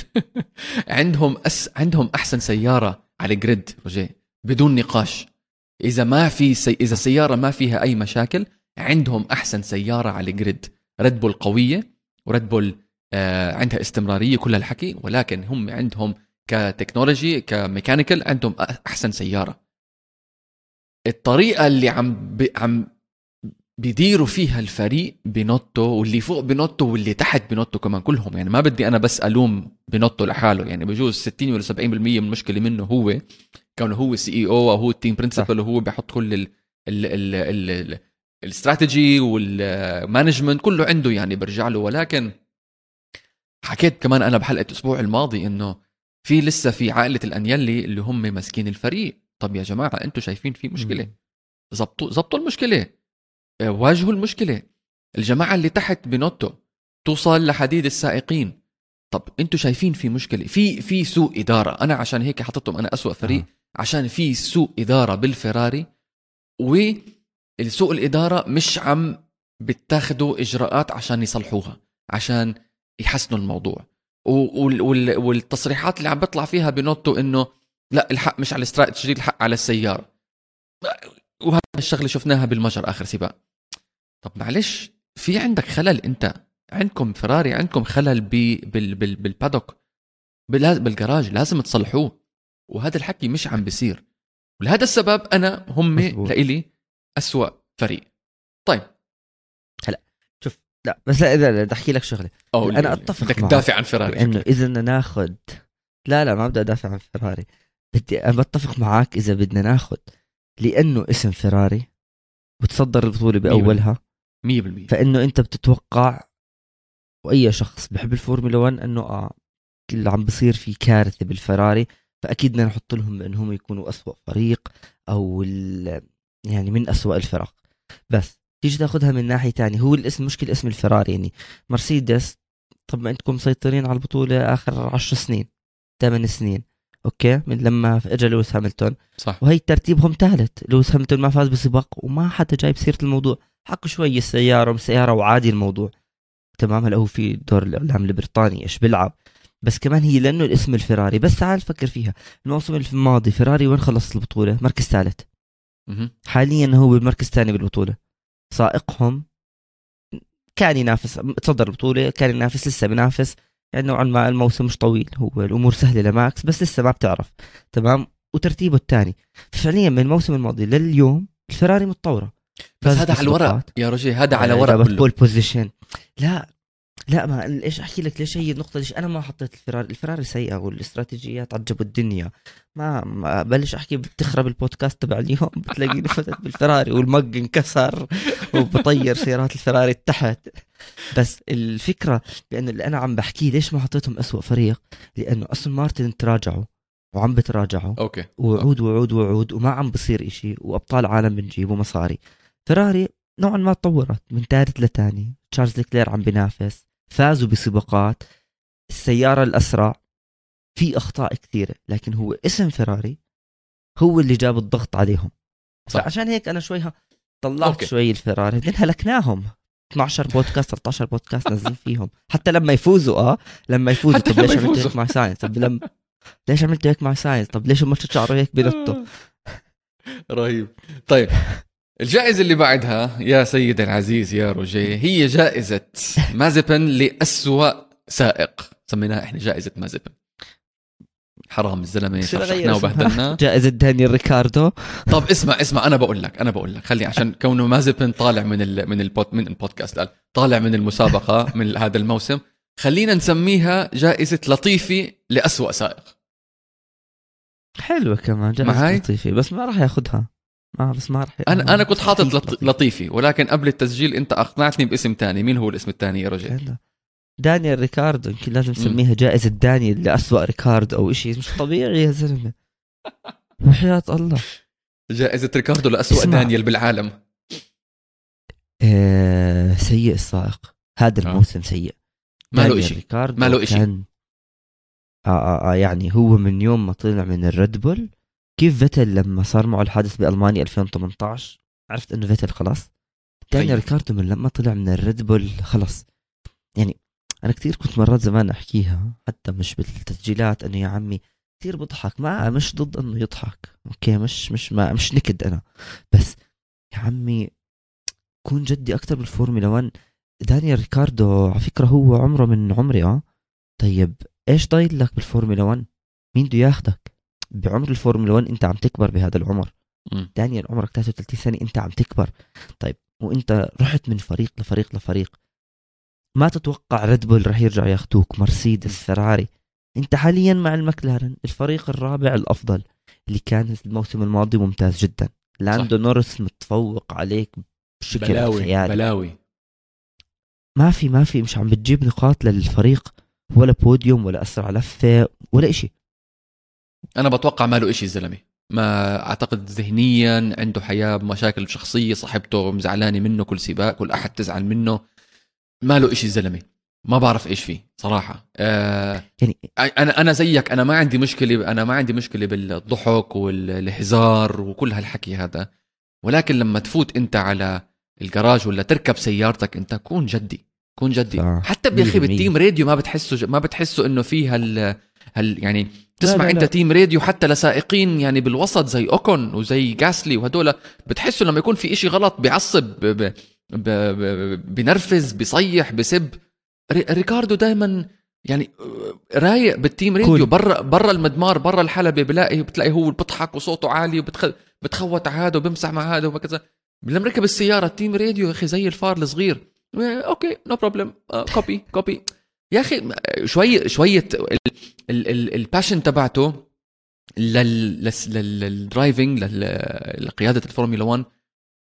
<laughs> عندهم أس عندهم أحسن سيارة على grid رجاء بدون نقاش. إذا ما في سي... إذا السيارة ما فيها أي مشاكل عندهم أحسن سيارة على grid ريد بول قوية وريد بول آه عندها استمرارية كل هالحكي ولكن هم عندهم ك technology ك mechanical عندهم أحسن سيارة. الطريقة اللي عم ب... عم بيديروا فيها الفريق بنوتو واللي فوق بنوتو واللي تحت بنوتو كمان كلهم. يعني ما بدي أنا بس ألوم بنوتو لحاله. يعني بجوز 60 ولا 70% من المشكلة منه هو كونه هو CEO أو هو ال team principal وهو بيحط كل ال ال ال ال ال ال strategy وال management كله عنده يعني برجع له. ولكن حكيت كمان أنا بحلقة الأسبوع الماضي إنه في لسه في عائلة الأنيلي اللي هم ماسكين الفريق. طب يا جماعة أنتم شايفين في مشكلة؟ زبطوا زبطوا المشكلة. آه، واجهوا المشكلة. الجماعة اللي تحت بنوتو توصل لحديد السائقين. طب أنتم شايفين في مشكلة؟ في في سوء إدارة. أنا عشان هيك حطيتهم أنا أسوأ فريق آه. عشان في سوء إدارة بالفراري والسوء الإدارة مش عم بتاخدوا إجراءات عشان يصلحوها عشان يحسنوا الموضوع. والتصريحات اللي عم بيطلع فيها بنوتو إنه لا الحق مش على الاستراتيجي الحق على السيارة. وهذا الشغلة شفناها بالمجر آخر سباق. طب معلش في عندك خلل أنت؟ عندكم فراري عندكم خلل بال بال بالبادوك. بالجراج لازم تصلحوه. وهذا الحكي مش عم بيصير. ولهذا السبب أنا هم. لإلي أسوأ فريق. طيب. لا بس لا اذا بدي أحكي لك شغلة. اللي- أتفق بدك. تدافع عن فيراري شكلك. إذا ناخذ لا لا ما بدي أدافع عن فيراري بدي بتفق معك إذا بدنا ناخذ لأنه اسم فيراري وتصدر البطولة بأولها. 100% فإنه أنت بتتوقع وأي شخص بحب الفورمولا 1 إنه آه اللي عم بصير في كارثة بالفراري فأكيد بدنا نحط لهم بانهم يكونوا أسوأ فريق أو يعني من أسوأ الفرق. بس تيجي تاخذها من ناحية تانية هو الاسم مشكلة اسم الفراري يعني. مرسيدس طب ما أنتم مسيطرين على البطولة آخر عشر سنين ثمان سنين. okay من لما اجى لويس هاملتون. صح. وهي ترتيبهم ثالث. لويس هاملتون ما فاز بسباق وما حدا جايب سيرة الموضوع. حكوا شوي السيارة وسياره وعادي الموضوع. تمام هلا هو في دور الإعلام البريطاني إيش بيلعب. بس كمان هي لأنه الاسم الفراري. بس تعال فكر فيها. الموسم الماضي فيراري وين خلص البطولة؟ مركز ثالث. حاليا هو بالمركز الثاني بالبطولة. سائقهم كان ينافس تصدر البطولة كان ينافس لسه بينافس. يعني نوعا ما الموسم مش طويل هو الأمور سهلة لماكس بس لسه ما بتعرف. تمام؟ وترتيبه الثاني. فعليا من الموسم الماضي لليوم الفيراري متطورة. بس هذا على الورق. يا رجل هذا على آه، ورق كله. pole position لا لا ما ليش أحكي لك ليش هي النقطة؟ ليش أنا ما حطيت الفراري الفراري سيئة والاستراتيجيات عجبوا الدنيا. ما, ما بلش أحكي بتخرب البودكاست تبع اليوم بتلاقيني فتت بالفراري وال mug انكسر وبطير سيارات الفراري تحت. بس الفكرة بانه اللي أنا عم بحكيه ليش ما حطيتهم أسوأ فريق؟ لأنه أستون مارتن تراجعوا وعم بتراجعوا okay. وعود وعود وعود وما عم بصير إشي وأبطال عالم بنجيبوا مصاري. فيراري نوعا ما تطورت من ثالث لثاني تشارلز لوكلير عم بينافس. فازوا بسباقات السيارة الأسرع في أخطاء كثيرة لكن هو اسم فيراري هو اللي جاب الضغط عليهم. صح. فعشان هيك أنا شوي طلعت okay. شوي الفيراري بعدين هلكناهم. 12 بودكاست 13 بودكاست نازلين فيهم. حتى لما يفوزوا آه لما يفوزوا. طب ليش يفوزوا. هيك مع ساينس؟ طب لما ليش عملتوا هيك مع ساينس؟ طب ليش ما شعره هيك بنطوا <laughs> رهيب. طيب. الجائزة اللي بعدها يا سيدي العزيز يا روجيه هي جائزة مازيبن لأسوأ سائق. سميناها إحنا جائزة مازيبن. حرام نغير اسمها؟ وبهدلناه. <laughs> جائزة دانيال ريكاردو. طب اسمع اسمع أنا بقول لك أنا بقول لك خلي عشان كونه مازيبن طالع من ال من البود من البودكاست قال طالع من المسابقة <laughs> من هذا الموسم. خلينا نسميها جائزة لطيفي لأسوأ سائق. حلوة كمان جائزة معاي؟ لطيفي بس ما راح ياخذها ما بس ما راح أنا أنا كنت حاطط أكيد لط... لطيفي ولكن قبل التسجيل أنت أقنعتني باسم تاني. مين هو الاسم الثاني يا رجل. دانيال ريكاردو يمكن لازم نسميها جائزة دانيال لأسوأ ريكاردو أو إشي. مش طبيعي يا زلمة. وحياة الله. جائزة ريكاردو لأسوأ. دانيال بالعالم. آه سيء السائق. هذا آه. الموسم سيء. ما له ريكاردو ما له. كان آه, آه, آه يعني هو من يوم ما طلع من الريد بول كيف فيتل لما صار معه الحادث بألمانيا 2018 عرفت إنه فيتل خلاص. دانيال طيب. ريكاردو من لما طلع من الريد بول خلص يعني أنا كثير كنت مرات زمان أحكيها حتى مش بالتسجيلات أنه يا عمي كثير بضحك. ما مش ضد إنه يضحك okay؟ مش مش ما مش نكد أنا. بس يا عمي كون جدي أكثر بالفورمولا 1 دانيال ريكاردو على فكرة هو عمره من عمري آه. طيب إيش ضايل لك بالفورمولا 1 مين بده ياخذك بعمر الفورمولا 1 انت عم تكبر بهذا العمر. مم. دانيال عمرك 33 سنة انت عم تكبر. طيب وانت رحت من فريق لفريق لفريق. ما تتوقع ريد بول رح يرجع ياخذوك مرسيدس فيراري انت حاليا مع المكلارن الفريق الرابع الأفضل اللي كان الموسم الماضي ممتاز جدا. لاندو نورس متفوق عليك بشكل بلاوي خيالي. بلاوي. ما في ما في مش عم بتجيب نقاط للفريق ولا بوديوم ولا أسرع لفة ولا إشي. أنا بتوقع ما له إشي الزلمه ما أعتقد ذهنيا عنده حياة مشاكل شخصية صاحبته مزعلانة منه كل سباق كل أحد تزعل منه. ما له إشي الزلمه ما بعرف إيش فيه صراحة. آه يعني أنا أنا زيك. أنا ما عندي مشكلة أنا ما عندي مشكلة بالضحك والهزار وكل هالحكي هذا. ولكن لما تفوت أنت على الجراج ولا تركب سيارتك أنت كون جدي كون جدي. صح. حتى يا أخي 100%. بال team radio ما بتحسه ما بتحسه إنه في هال هال يعني تسمع لا، انت لا. team radio حتى لسائقين يعني بالوسط زي أوكون وزي جاسلي وهدول بتحسوا لما يكون في إشي غلط بيعصب ب... ب... بنرفز بيصيح بسب. ري... ريكاردو دائما يعني رايق بال team radio. برا برا المضمار برا الحلبة بلاقي بتلاقي هو بيضحك وصوته عالي وبتخ... بتخوت على هذا وبمسح مع هذا وهكذا. لما ركب السيارة ال team radio يا أخي زي الفار الصغير. okay no problem copy copy يا أخي شوي شوية ال passion تبعته لل driving لقيادة الفورمولا 1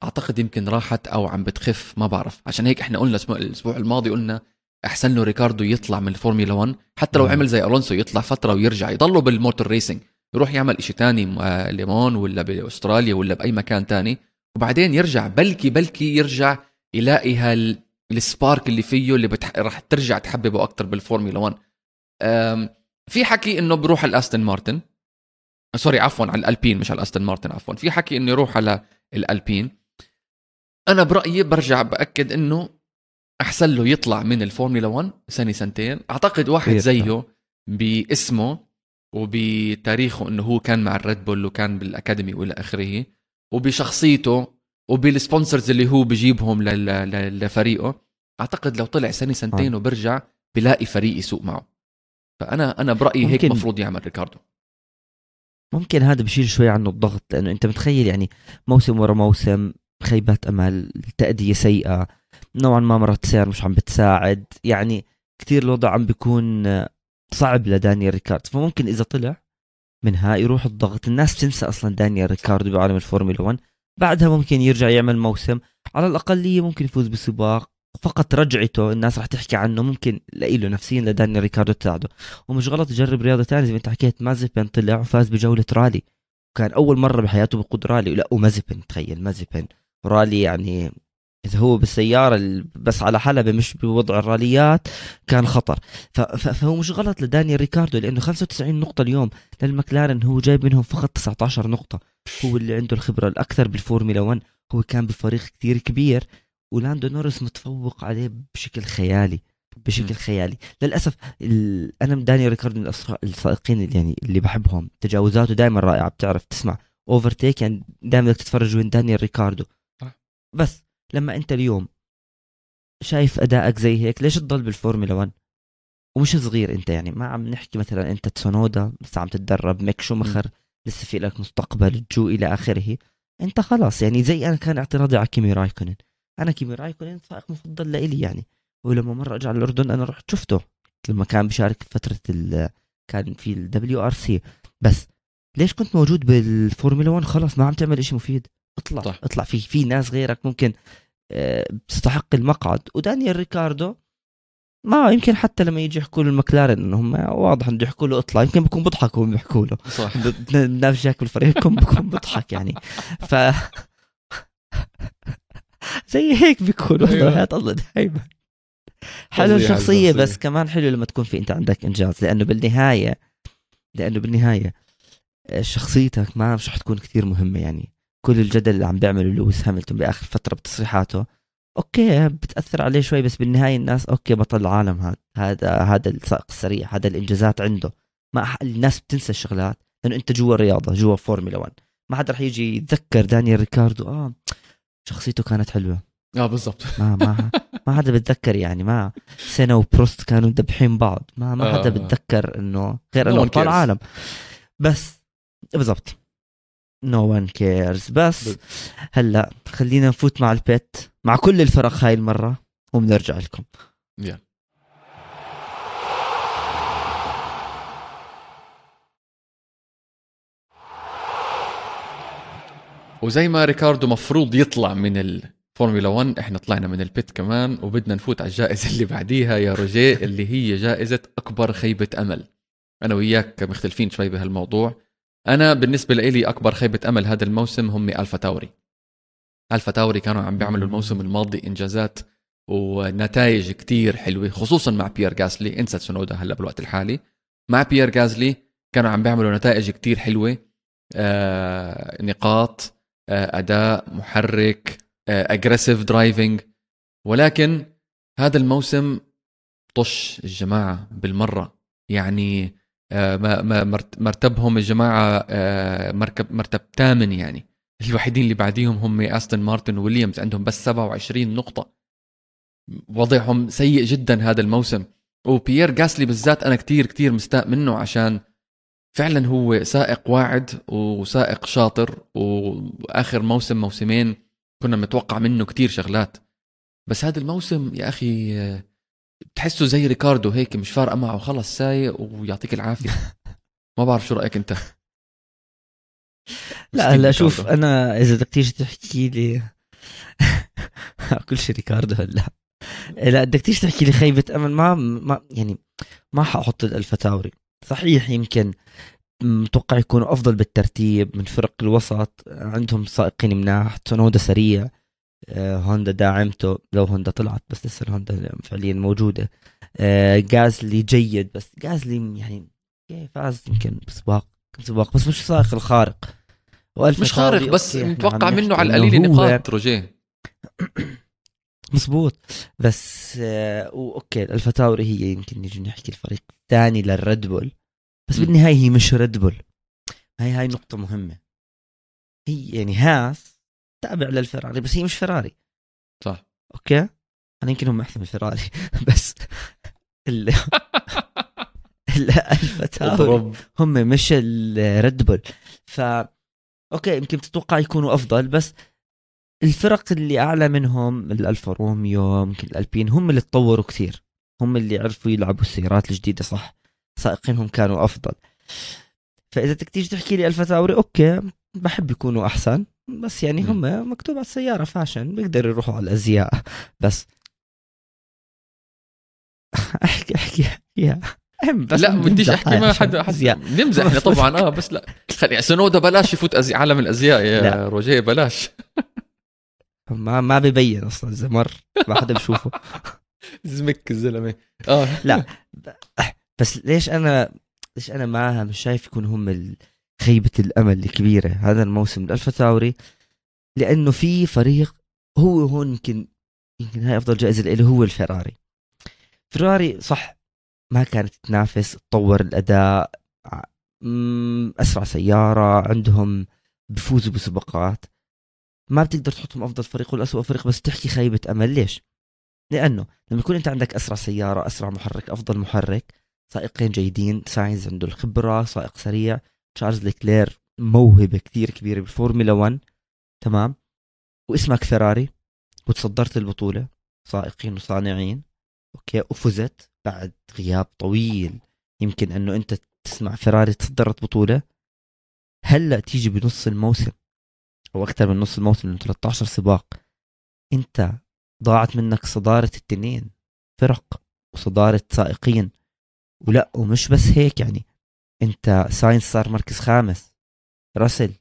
أعتقد يمكن راحت أو عم بتخف ما بعرف. عشان هيك إحنا قلنا الأسبوع الماضي قلنا أحسن له ريكاردو يطلع من الفورمولا 1 حتى لو عمل زي ألونسو يطلع فترة ويرجع يضله بال motor racing يروح يعمل تاني آه، لومون ولا بأستراليا ولا بأي مكان تاني. وبعدين يرجع بلكي بلكي يرجع يلاقي هال ال spark اللي فيه اللي بتح... راح ترجع تحببه أكثر بالفورمولا 1 أم... في حكي إنه بروح على الاستن مارتن. sorry عفوا على الألبين مش على الاستن مارتن عفوا. في حكي انه يروح على الألبين. أنا برأيي برجع بأكد إنه أحسن له يطلع من الفورمولا 1 سنة سنتين. أعتقد واحد زيه باسمه وبتاريخه إنه هو كان مع الريد بول وكان بال academy وإلى آخره وبشخصيته وبال sponsors اللي هو بجيبهم لفريقه. أعتقد لو طلع سنة سنتين آه. وبرجع بلاقي فريق يسوق معه. فأنا أنا برأيي هيك المفروض يعمل ريكاردو. ممكن هذا بشيل شوي عنه الضغط لأنه أنت متخيل يعني موسم ورا موسم خيبات أمل تأدية سيئة نوعا ما مرات سيارة مش عم بتساعد يعني كثير الوضع عم بيكون صعب لدانيال ريكارد. فممكن إذا طلع منها يروح الضغط. الناس تنسى أصلا دانيال ريكاردو بعالم الفورمولا 1 بعدها ممكن يرجع يعمل موسم. على الاقليه ممكن يفوز بسباق. فقط رجعته الناس راح تحكي عنه ممكن له نفسيا لدانيال ريكاردو تساعده. ومش غلط يجرب رياضة ثانية زي ما انت حكيت مازيبن طلع وفاز بجولة رالي. كان أول مرة بحياته بقود رالي. لا ومازيبن تخيل مازيبن. رالي يعني إذا هو بالسيارة بس على حلبة مش بوضع الراليات كان خطر. فهو مش غلط لدانيال ريكاردو لأنه 95 نقطة اليوم للمكلارن. هو جايب منهم فقط 19 نقطة. هو اللي عنده الخبرة الأكثر بالفورمولا 1 هو كان بفريق كثير كبير. ولاندو نورس متفوق عليه بشكل خيالي بشكل. خيالي. للأسف أنا دانيال ريكاردو من السائقين اللي يعني اللي بحبهم. تجاوزاته دائما رائعة بتعرف تسمع. overtake يعني دائما بدك تتفرج وين دانيال ريكاردو. بس لما أنت اليوم شايف أدائك زي هيك ليش تضل بالفورمولا 1 ومش صغير أنت يعني ما عم نحكي مثلا أنت تسونودا لسه عم تتدرب ميك شومخر لسه في لك مستقبل جو إلى آخره. أنت خلاص يعني زي أنا كان اعتراضي على كيمي رايكونن. أنا كيمي رايكونن سائق مفضل لإلي يعني. ولما مرة اجى على الأردن أنا رحت شفته لما كان بيشارك فترة ال كان في ال WRC. بس ليش كنت موجود بالفورمولا 1 خلاص ما عم تعمل شيء مفيد. اطلع صح. اطلع. في في ناس غيرك ممكن آه، تستحق المقعد. ودانيال ريكاردو ما يمكن حتى لما يجي يحكوا له المكلارن انهم واضح إنه يحكوا له اطلع يمكن بكون بضحك وهم بيحكوا له. صح. <laughs> نفجاك بالفريق بكون بكون بضحك يعني. <laughs> ف زي هيك بيكونوا أيوة. الله دائما حلو الشخصية بس كمان حلو لما تكون في أنت عندك إنجاز لأنه بالنهاية لأنه بالنهاية آه، شخصيتك ما مش رح تكون كثير مهمة يعني. كل الجدل اللي عم بيعمله لويس هاملتون بآخر فترة بتصريحاته okay بتأثر عليه شوي بس بالنهاية الناس okay بطل العالم هذا هذا هذا السائق السريع هذا الإنجازات عنده. ما الناس بتنسى الشغلات لأنه أنت جوا الرياضة جوا فورمولا 1 ما حدا رح يجي يتذكر دانيال ريكاردو آه شخصيته كانت حلوة. آه بالضبط. ما ما ما حدا بتذكر يعني ما سينا وبروست كانوا مدبحين بعض. ما ما حدا آه. بتذكر إنه غير إنه أبطال عالم. بس بالضبط. no one cares بس هلأ خلينا نفوت مع ال bit مع كل الفرق هاي المرة وبنرجع لكم. yeah. وزي ما ريكاردو مفروض يطلع من الفورمولا 1 إحنا طلعنا من ال bit كمان وبدنا نفوت على الجائزة اللي بعديها يا روجيه اللي هي جائزة أكبر خيبة أمل. أنا وياك مختلفين شوي بهالموضوع. أنا بالنسبة لي أكبر خيبة أمل هذا الموسم هم ألفا تاوري. ألفا تاوري كانوا عم بيعملوا الموسم الماضي إنجازات ونتائج كتير حلوة خصوصا مع بيير جاسلي إنسى سونودا هلأ بالوقت الحالي. مع بيير جاسلي كانوا عم بيعملوا نتائج كتير حلوة آه، نقاط. أداء محرك aggressive آه، driving ولكن هذا الموسم طش الجماعة بالمرة. يعني آه، مرتبهم الجماعة آه، مركب مرتب ثامن يعني. الوحيدين اللي بعديهم هم استون مارتن وويليامز عندهم بس 27 نقطة. وضعهم سيء جدا هذا الموسم. وبيير جاسلي بالذات أنا كتير كتير مستاء منه عشان فعلا هو سائق واعد وسائق شاطر وآخر موسم موسمين كنا متوقع منه كتير شغلات. بس هذا الموسم يا أخي بتحسه زي ريكاردو هيك مش فارقة معه خلص سايق ويعطيك العافية. <laughs> ما بعرف شو رأيك أنت. لا هلا شوف أنا إذا بدك تيجي تحكي لي <laughs> كل شيء ريكاردو هلا. لا بدك تيجي تحكي لي خيبة أمل ما ما يعني ما حأحط الفتاوري صحيح يمكن متوقع يكونوا أفضل بالترتيب من فرق الوسط. عندهم سائقين مناح تونودا سريع. آه، هوندا داعمته. لو هوندا طلعت بس لسه الهوندا فعليا موجودة. آه، غازلي جيد بس غازلي يعني فاز؟ يمكن بسباق سباق بس مش سائق الخارق. مش خارق بس متوقع منه على القليل نقاط روجيه <clears throat> مزبوط بس آه okay ألفا تاوري هي يمكن نيجي نحكي الفريق الثاني للريد بول. بس م. بالنهاية هي مش ريد بول. هاي هاي نقطة مهمة. هي يعني هاس تابع للفراري بس هي مش فراري. صح. okay؟ أنا يمكن هم أحسن من الفراري <laughs> بس ال... <laughs> ألفا تاوري هم مش الريد بول. ف okay يمكن تتوقع يكونوا أفضل بس الفرق اللي أعلى منهم الالفا روميو يمكن الالبين هم اللي تطوروا كثير. هم اللي عرفوا يلعبوا السيارات الجديدة صح؟ سائقينهم كانوا أفضل. فإذا بدك تيجي تحكي لي ألفا تاوري okay بحب يكونوا أحسن. بس يعني هم مكتوب على السيارة fashion بيقدروا يروحوا على الأزياء. بس. <laughs> أحكي أحكي يا بس لا بديش أحكي ما حدا حد نمزح إحنا <laughs> طبعا. آه بس لا. خلي سنودا بلاش يفوت أزي... عالم الأزياء يا. روجيه بلاش. ما ما ببين أصلا إذا مر ما حدا بشوفه. <laughs> زمك الزلمة. آه. لا بس ليش أنا ليش أنا معها مش شايف يكون هم خيبة الأمل الكبيرة هذا الموسم الالفا تاوري. لأنه في فريق هو هون يمكن يمكن هاي أفضل جائزة له هو الفراري. فراري صح ما كانت تنافس تطور الأداء أسرع سيارة عندهم بفوزوا بسباقات. ما بتقدر تحطهم أفضل فريق ولا اسوء فريق بس تحكي خيبه أمل. ليش؟ لأنه لما يكون أنت عندك أسرع سيارة أسرع محرك أفضل محرك سائقين جيدين ساينز عنده الخبرة سائق سريع تشارلز ليكلير موهبة كثير كبيرة بالفورمولا 1 تمام؟ واسمك فيراري وتصدرت البطولة سائقين وصانعين okay؟ وفزت بعد غياب طويل. يمكن أنه أنت تسمع فيراري تصدرت بطولة. هلأ تيجي بنص الموسم. أو أكثر من نص الموسم من 13 سباق. أنت ضاعت منك صدارة التنين فرق وصدارة سائقين. ولا ومش بس هيك يعني. أنت ساينز صار مركز خامس. راسل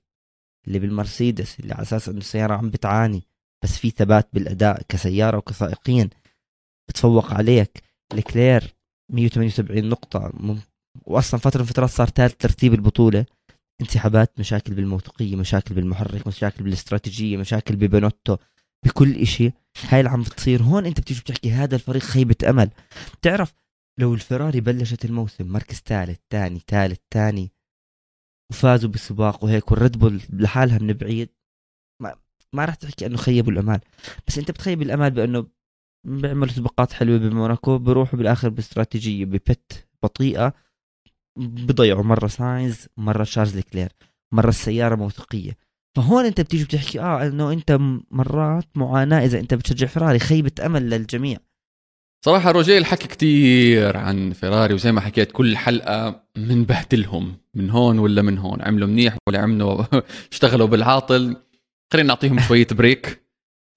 اللي بالمرسيدس اللي على أساس إنه السيارة عم بتعاني بس في ثبات بالأداء كسيارة وكسائقين. بتفوق عليك. لكلير 178 نقطة. واصلا فترة من فترات صار ثالث ترتيب البطولة. انسحابات مشاكل بالموثوقية مشاكل بالمحرك مشاكل بالاستراتيجية مشاكل ببنوتو بكل إشي. هاي اللي عم بتصير. هون أنت بتيجي بتحكي هذا الفريق خيبة أمل. بتعرف لو الفراري بلشت الموسم مركز ثالث ثاني ثالث ثاني وفازوا بالسباق وهيك والريد بول لحالها من بعيد ما ما راح تحكي إنه خيبوا الأمال. بس أنت بتخيب الأمال بإنه بيعملوا سباقات حلوة بموناكو بروحوا بالآخر باستراتيجية ب pit بطيئة بضيعوا مرة ساينز مره شارلز لكلير مرة السيارة موثوقية. فهون أنت بتيجي بتحكي آه إنه أنت مرات معاناة إذا أنت بتشجع فراري خيبة أمل للجميع. صراحة روجيه الحكي كتير عن فيراري وزي ما حكيت كل حلقة بهدلهم من هون ولا من هون عملوا منيح ولا عملوا <laughs> اشتغلوا بالعاطل. خلينا نعطيهم شوية <laughs> break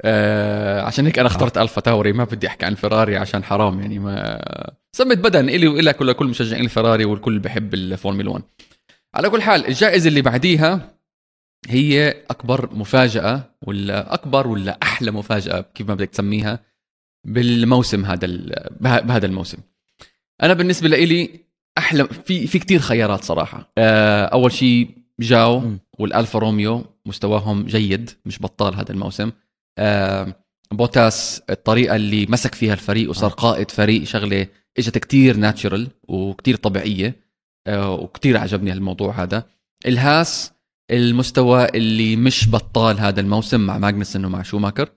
آه عشان هيك أنا اخترت آه. AlphaTauri ما بدي أحكي عن فيراري عشان حرام يعني ما سمت بدن إلي وإلك ولكل مشجعين الفراري والكل بحب الفورمولا 1 على كل حال الجائزة اللي بعديها هي أكبر مفاجأة ولا أكبر ولا أحلى مفاجأة كيف ما بدك تسميها بالموسم هذا بهذا الموسم. أنا بالنسبة لي أحلى في في كثير خيارات صراحة. آه، أول شيء جو والألفا روميو مستواهم جيد مش بطال هذا الموسم. بوتاس الطريقة اللي مسك فيها الفريق وصار آه. قائد فريق شغلة إجت كتير natural وكتير طبيعية آه، وكتير عجبني هالموضوع هذا. الهاس المستوى اللي مش بطال هذا الموسم مع ماجنسون ومع شوماكر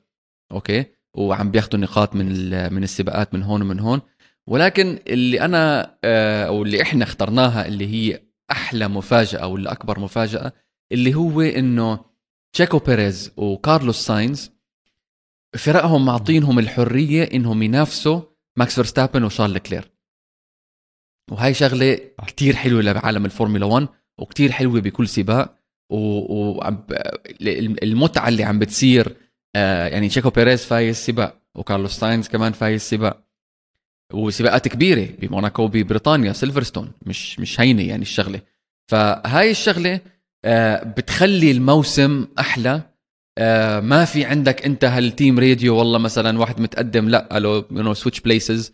أوكي؟ وعم بياخذوا نقاط من من السباقات من هون ومن هون. ولكن اللي أنا أو اللي إحنا اخترناها اللي هي أحلى مفاجأة ولا اكبر مفاجأة اللي هو إنه تشيكو بيريز وكارلوس ساينز فرقهم معطينهم الحرية إنهم ينافسوا ماكس فيرستابن وشارل لكلير وهي شغلة كتير حلوة لعالم الفورمولا 1 وكتير حلوة بكل سباق والمتعه اللي عم بتصير آه، يعني تشيكو بيريز فايز سباق وكارلوس ساينز كمان فايز سباق وسباقات كبيرة بموناكو ببريطانيا سيلفرستون مش مش هينة يعني الشغلة. فهاي الشغلة آه، بتخلي الموسم أحلى آه، ما في عندك انت هال team radio والله مثلا واحد متقدم لا قالوا you switch places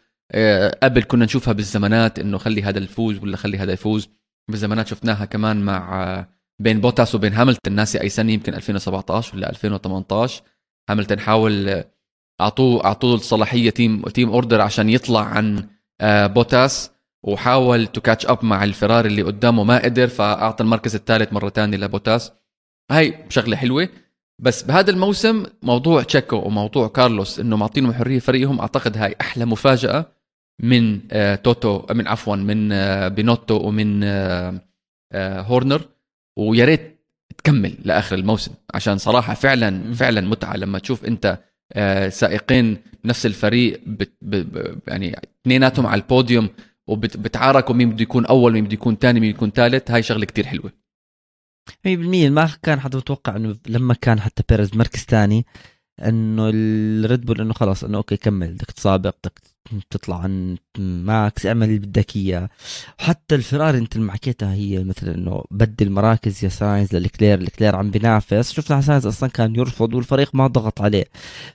قبل كنا نشوفها بالزمانات إنه خلي هذا الفوز ولا خلي هذا يفوز. بالزمانات شفناها كمان مع بين بوتاس وبين هاملتون. ناسي أي سنة يمكن 2017 ولا 2018 هاملتون حاول اعطوه أعطوه الصلاحية team team order عشان يطلع عن آه، بوتاس. وحاول to catch up مع الفراري اللي قدامه ما قدر فأعطى المركز الثالث مرة ثانية لبوتاس. هاي شغلة حلوة. بس بهذا الموسم موضوع تشيكو وموضوع كارلوس إنه معطينهم حرية فريقهم أعتقد هاي أحلى مفاجأة من آه توتو من عفوا من آه بينوتو ومن آه آه هورنر. ويا ريت تكمل لآخر الموسم عشان صراحة فعلا فعلا متعة لما تشوف أنت آه سائقين نفس الفريق بت يعني اثنيناتهم على البوديوم وبتعاركوا مين بده يكون أول مين بده يكون ثاني مين يكون ثالث. هاي شغلة كتير حلوة. 100% ما كان حدا متوقع إنه لما كان حتى بيريز مركز ثاني إنه الريد بول إنه خلاص إنه أوكي كمل بدك تسابق بدك تطلع عن ماكس اعمل اللي بدك اياه وحتى الفراري انت اللي حكيتها هي مثلا إنه بدل مراكز يا ساينز للكلير لكلير عم بينافس. شفنا ساينز أصلا كان يرفض والفريق ما ضغط عليه.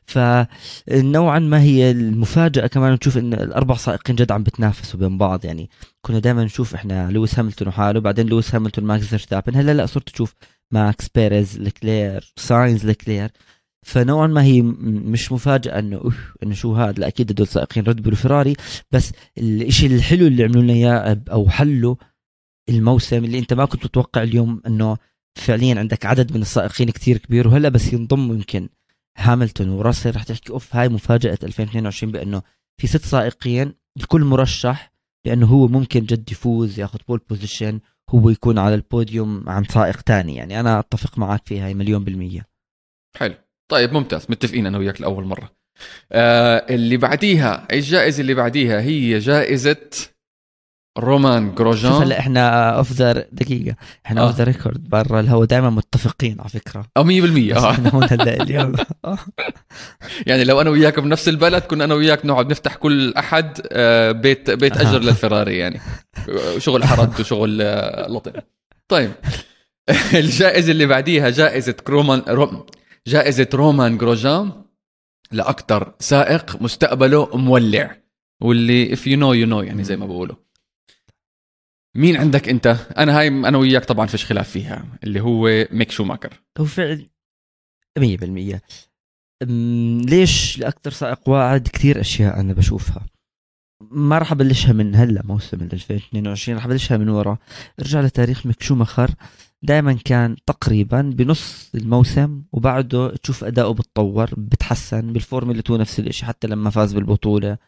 فنوعا ما هي المفاجأة كمان نشوف إن الأربع سائقين جد عم بتنافسوا بين بعض. يعني كنا دائما نشوف إحنا لويس هاملتون وحاله بعدين لويس هاملتون ماكس فيرستابن. هلأ لا صرت تشوف ماكس بيريز لكلير ساينز لكلير فنوعا ما هي مش مفاجأة إنه إنه شو هذا لا أكيد هدول سائقين ريد بول فيراري بس الشيء الحلو اللي عملوا لنا إياه أو حلوا الموسم اللي أنت ما كنت تتوقع اليوم إنه فعليا عندك عدد من السائقين كتير كبير. وهلأ بس ينضموا يمكن هاملتون وراسل. رح تحكي أوف هاي مفاجأة 2022 بإنه في ست سائقين الكل مرشح لأنه هو ممكن جد يفوز ياخذ pole position هو يكون على البوديوم عن سائق تاني. يعني أنا أتفق معك فيها مليون بالمية. حلو. طيب ممتاز. متفقين أنا وياك لأول مرة. آه اللي بعديها الجائزة اللي بعديها هي جائزة رومان جروجان شوف هلا إحنا off the دقيقة. إحنا off the record برا. الهوا دائما متفقين على فكرة. آه 100% آه. إحنا هون هلا اليوم. <laughs> آه. يعني لو أنا وياك بنفس البلد كنا أنا وياك نقعد نفتح كل أحد آه، بيت بيت أجر للفراري يعني. شغل حرد وشغل آه، لطم طيب. <laughs> الجائزة اللي بعديها جائزة رومان جائزة رومان جروجان لأكثر سائق مستقبله مولع واللي if you know you know يعني زي ما بقولوا. مين عندك أنت؟ أنا هاي أنا وياك طبعا فيش خلاف فيها اللي هو ميك شوماخر. هو فعلا 100% ليش لأكثر سائق واعد كثير أشياء أنا بشوفها؟ ما راح أبلشها من هلأ موسم 2022 راح أبلشها من ورا. ارجع لتاريخ ميك شوماخر دائما كان تقريبا بنص الموسم وبعده تشوف أداؤه بتطور بتحسن بالفورمولا 2 نفس الشيء حتى لما فاز بالبطولة.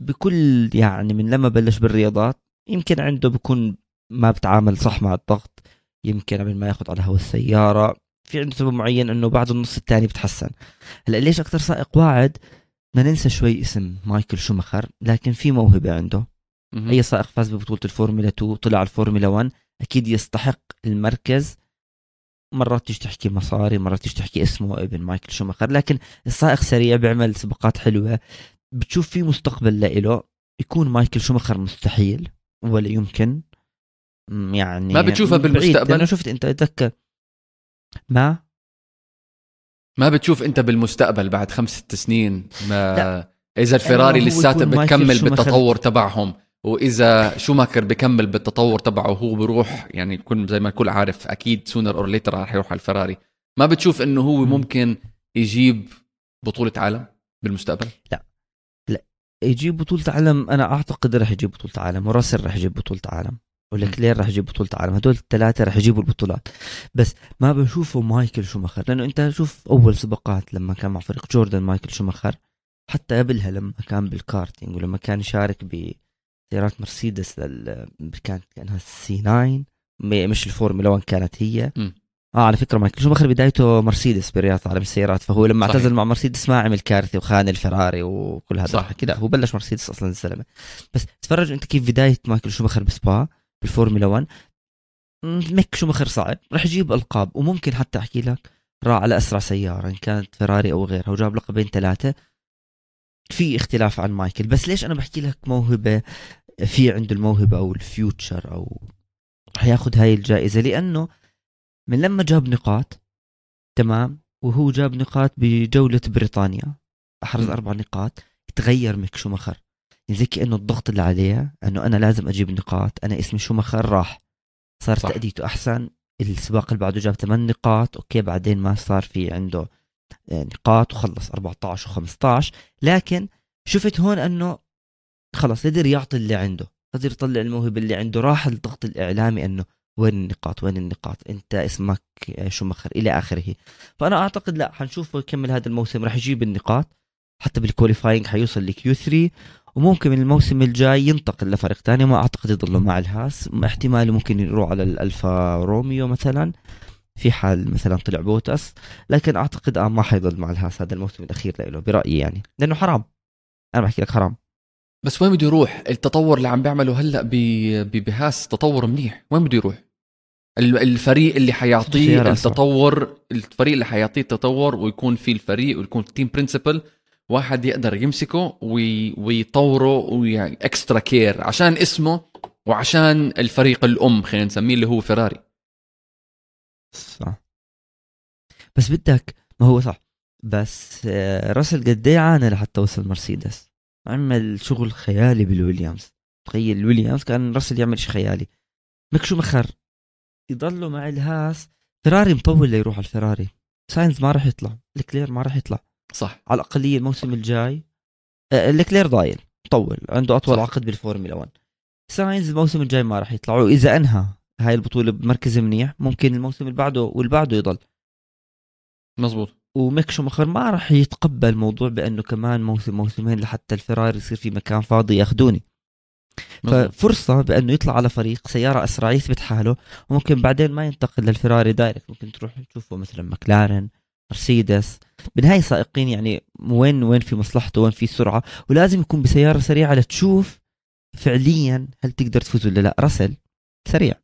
بكل يعني من لما بلش بالرياضات يمكن عنده بكون ما بتعامل صح مع الضغط يمكن قبل ما ياخذ على هوا السيارة. في عنده سبب معين إنه بعد النص الثاني بتحسن. هلأ ليش أكثر سائق واعد؟ ما ننسى شوي اسم مايكل شومخر لكن في موهبة عنده. أي سائق فاز ببطولة الفورمولا 2 طلع الفورمولا 1 أكيد يستحق المركز. مرات تيجي تحكي مصاري مرات تيجي تحكي اسمه ابن مايكل شوماخر لكن السائق سريع بيعمل سباقات حلوة. بتشوف في مستقبل لإله يكون مايكل شوماخر مستحيل ولا يمكن. يعني ما بتشوفها بالمستقبل؟ أنا شفت أنت أتذكر. ما؟ ما بتشوف أنت بالمستقبل بعد خمس ست سنين؟ ما لا. إذا الفيراري لساتها بتكمل بالتطور تبعهم. وإذا شوماخر بكمل بالتطور تبعه وهو بروح يعني كل زي ما الكل عارف أكيد sooner or later رح يروح على الفراري. ما بتشوف إنه هو ممكن يجيب بطولة عالم بالمستقبل؟ لا. لا. يجيب بطولة عالم أنا أعتقد رح يجيب بطولة عالم وراسل رح يجيب بطولة عالم ولكلير رح يجيب بطولة عالم. هدول الثلاثة رح يجيبوا البطولات. بس ما بشوفه مايكل شوماخر لأنه أنت شوف أول سباقات لما كان مع فريق جوردن مايكل شوماخر حتى قبلها لما كان بالكارتينج ولما كان يشارك ب سيارات مرسيدس لل... كانت كأنها C 9 مش الفورمولا 1 كانت هي م. آه على فكرة مايكل شوماخر بدايته مرسيدس برياضه عالم السيارات فهو لما صحيح. اعتزل مع مرسيدس ما عمل كارثة وخان الفراري وكل هذا صح. لا هو بلش مرسيدس أصلا الزلمة بس تفرج أنت كيف بداية مايكل شوماخر بسبا بالفورمولا 1 مم، ميك شوماخر صعب رح يجيب ألقاب وممكن حتى أحكي لك راح على أسرع سيارة إن كانت فيراري أو غيرها وجاب لقبين ثلاثة في اختلاف عن مايكل بس ليش أنا بحكي لك موهبة في عنده الموهبة أو ال future أو حياخد هاي الجائزة لأنه من لما جاب نقاط تمام وهو جاب نقاط بجولة بريطانيا أحرز. أربع نقاط تغير ميك شوماخر يعني زي كأنه الضغط اللي عليه أنه أنا لازم أجيب نقاط أنا اسمي شوماخر راح صار صح. تأديته أحسن السباق اللي بعده جاب 8 نقاط أوكي بعدين ما صار في عنده نقاط وخلص 14 و15 لكن شفت هون إنه خلص قدر يعطي اللي عنده قدر يطلع الموهبة اللي عنده. راح الضغط الإعلامي إنه وين النقاط وين النقاط؟ أنت اسمك آه، شوماخر إلى آخره. فأنا أعتقد لا حنشوفه يكمل هذا الموسم. راح يجيب النقاط. حتى بال qualifying حيوصل ل Q 3 وممكن من الموسم الجاي ينتقل لفريق ثاني ما أعتقد يضله مع الهاس. احتمال ممكن يروح على الألفا روميو مثلا. في حال مثلا طلع بوتس لكن أعتقد آه ما حيضل مع الهاس هذا الموسم الأخير له برأيي يعني لأنه حرام. أنا بحكي لك حرام. بس وين بده يروح؟ التطور اللي عم بيعمله هلأ بهاس تطور منيح. وين بده يروح؟ ال- الفريق اللي حيعطيه. التطور الفريق اللي حيعطيه التطور ويكون في الفريق ويكون team principal واحد يقدر يمسكه وي... ويطوره ويعني extra care عشان اسمه وعشان الفريق الأم خلينا نسميه اللي هو فيراري صح. بس بدك ما هو صح. بس آه، راسل قد إيه عانى لحتى وصل مرسيدس؟ عمل شغل خيالي بالويليامز. تخيل الويليامز كان راسل يعمل شيء خيالي. ميك شوماخر يضلوا مع الهاس. فيراري مطول ليروح على الفيراري ساينز ما راح يطلع. لكلير ما راح يطلع. صح. على الأقل الموسم الجاي. آه، لكلير ضايل. طول. عنده أطول صح. عقد بالفورمولا 1 ساينز الموسم الجاي ما راح يطلع. وإذا أنهى هاي البطولة بمركز منيح ممكن الموسم اللي بعده واللي بعده يضل. مزبوط. وميك شوماخر ما راح يتقبل موضوع بأنه كمان موسم موسمين لحتى الفراري يصير في مكان فاضي ياخذوني. ففرصة بأنه يطلع على فريق سيارة اسرع يثبت حاله وممكن بعدين ما ينتقل للفراري direct. ممكن تروح تشوفه مثلا مكلارن مرسيدس. بالنهاية سائقين يعني وين وين في مصلحته وين في سرعة. ولازم يكون بسيارة سريعة لتشوف فعليا هل تقدر تفوز ولا لا. رسل سريع.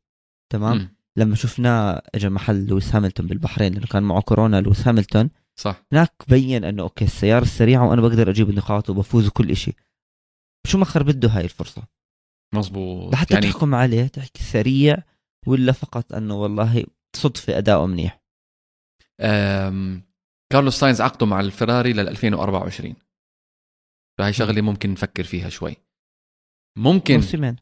تمام. لما شفناه اجى محل لويس هاملتون بالبحرين لأنه كان معه كورونا لويس هاملتون صح. هناك بين إنه أوكي السيارة السريعة وأنا بقدر أجيب النقاط وبفوز وكل شيء شوماخر بده هاي الفرصة؟ مزبوط لحتى يعني تحكم عليه تحكي سريع ولا فقط إنه والله صدفة أداؤه منيح؟ أم... كارلوس ساينز عقده مع الفراري لل 2024 فهي شغلة ممكن نفكر فيها شوي. ممكن موسمين.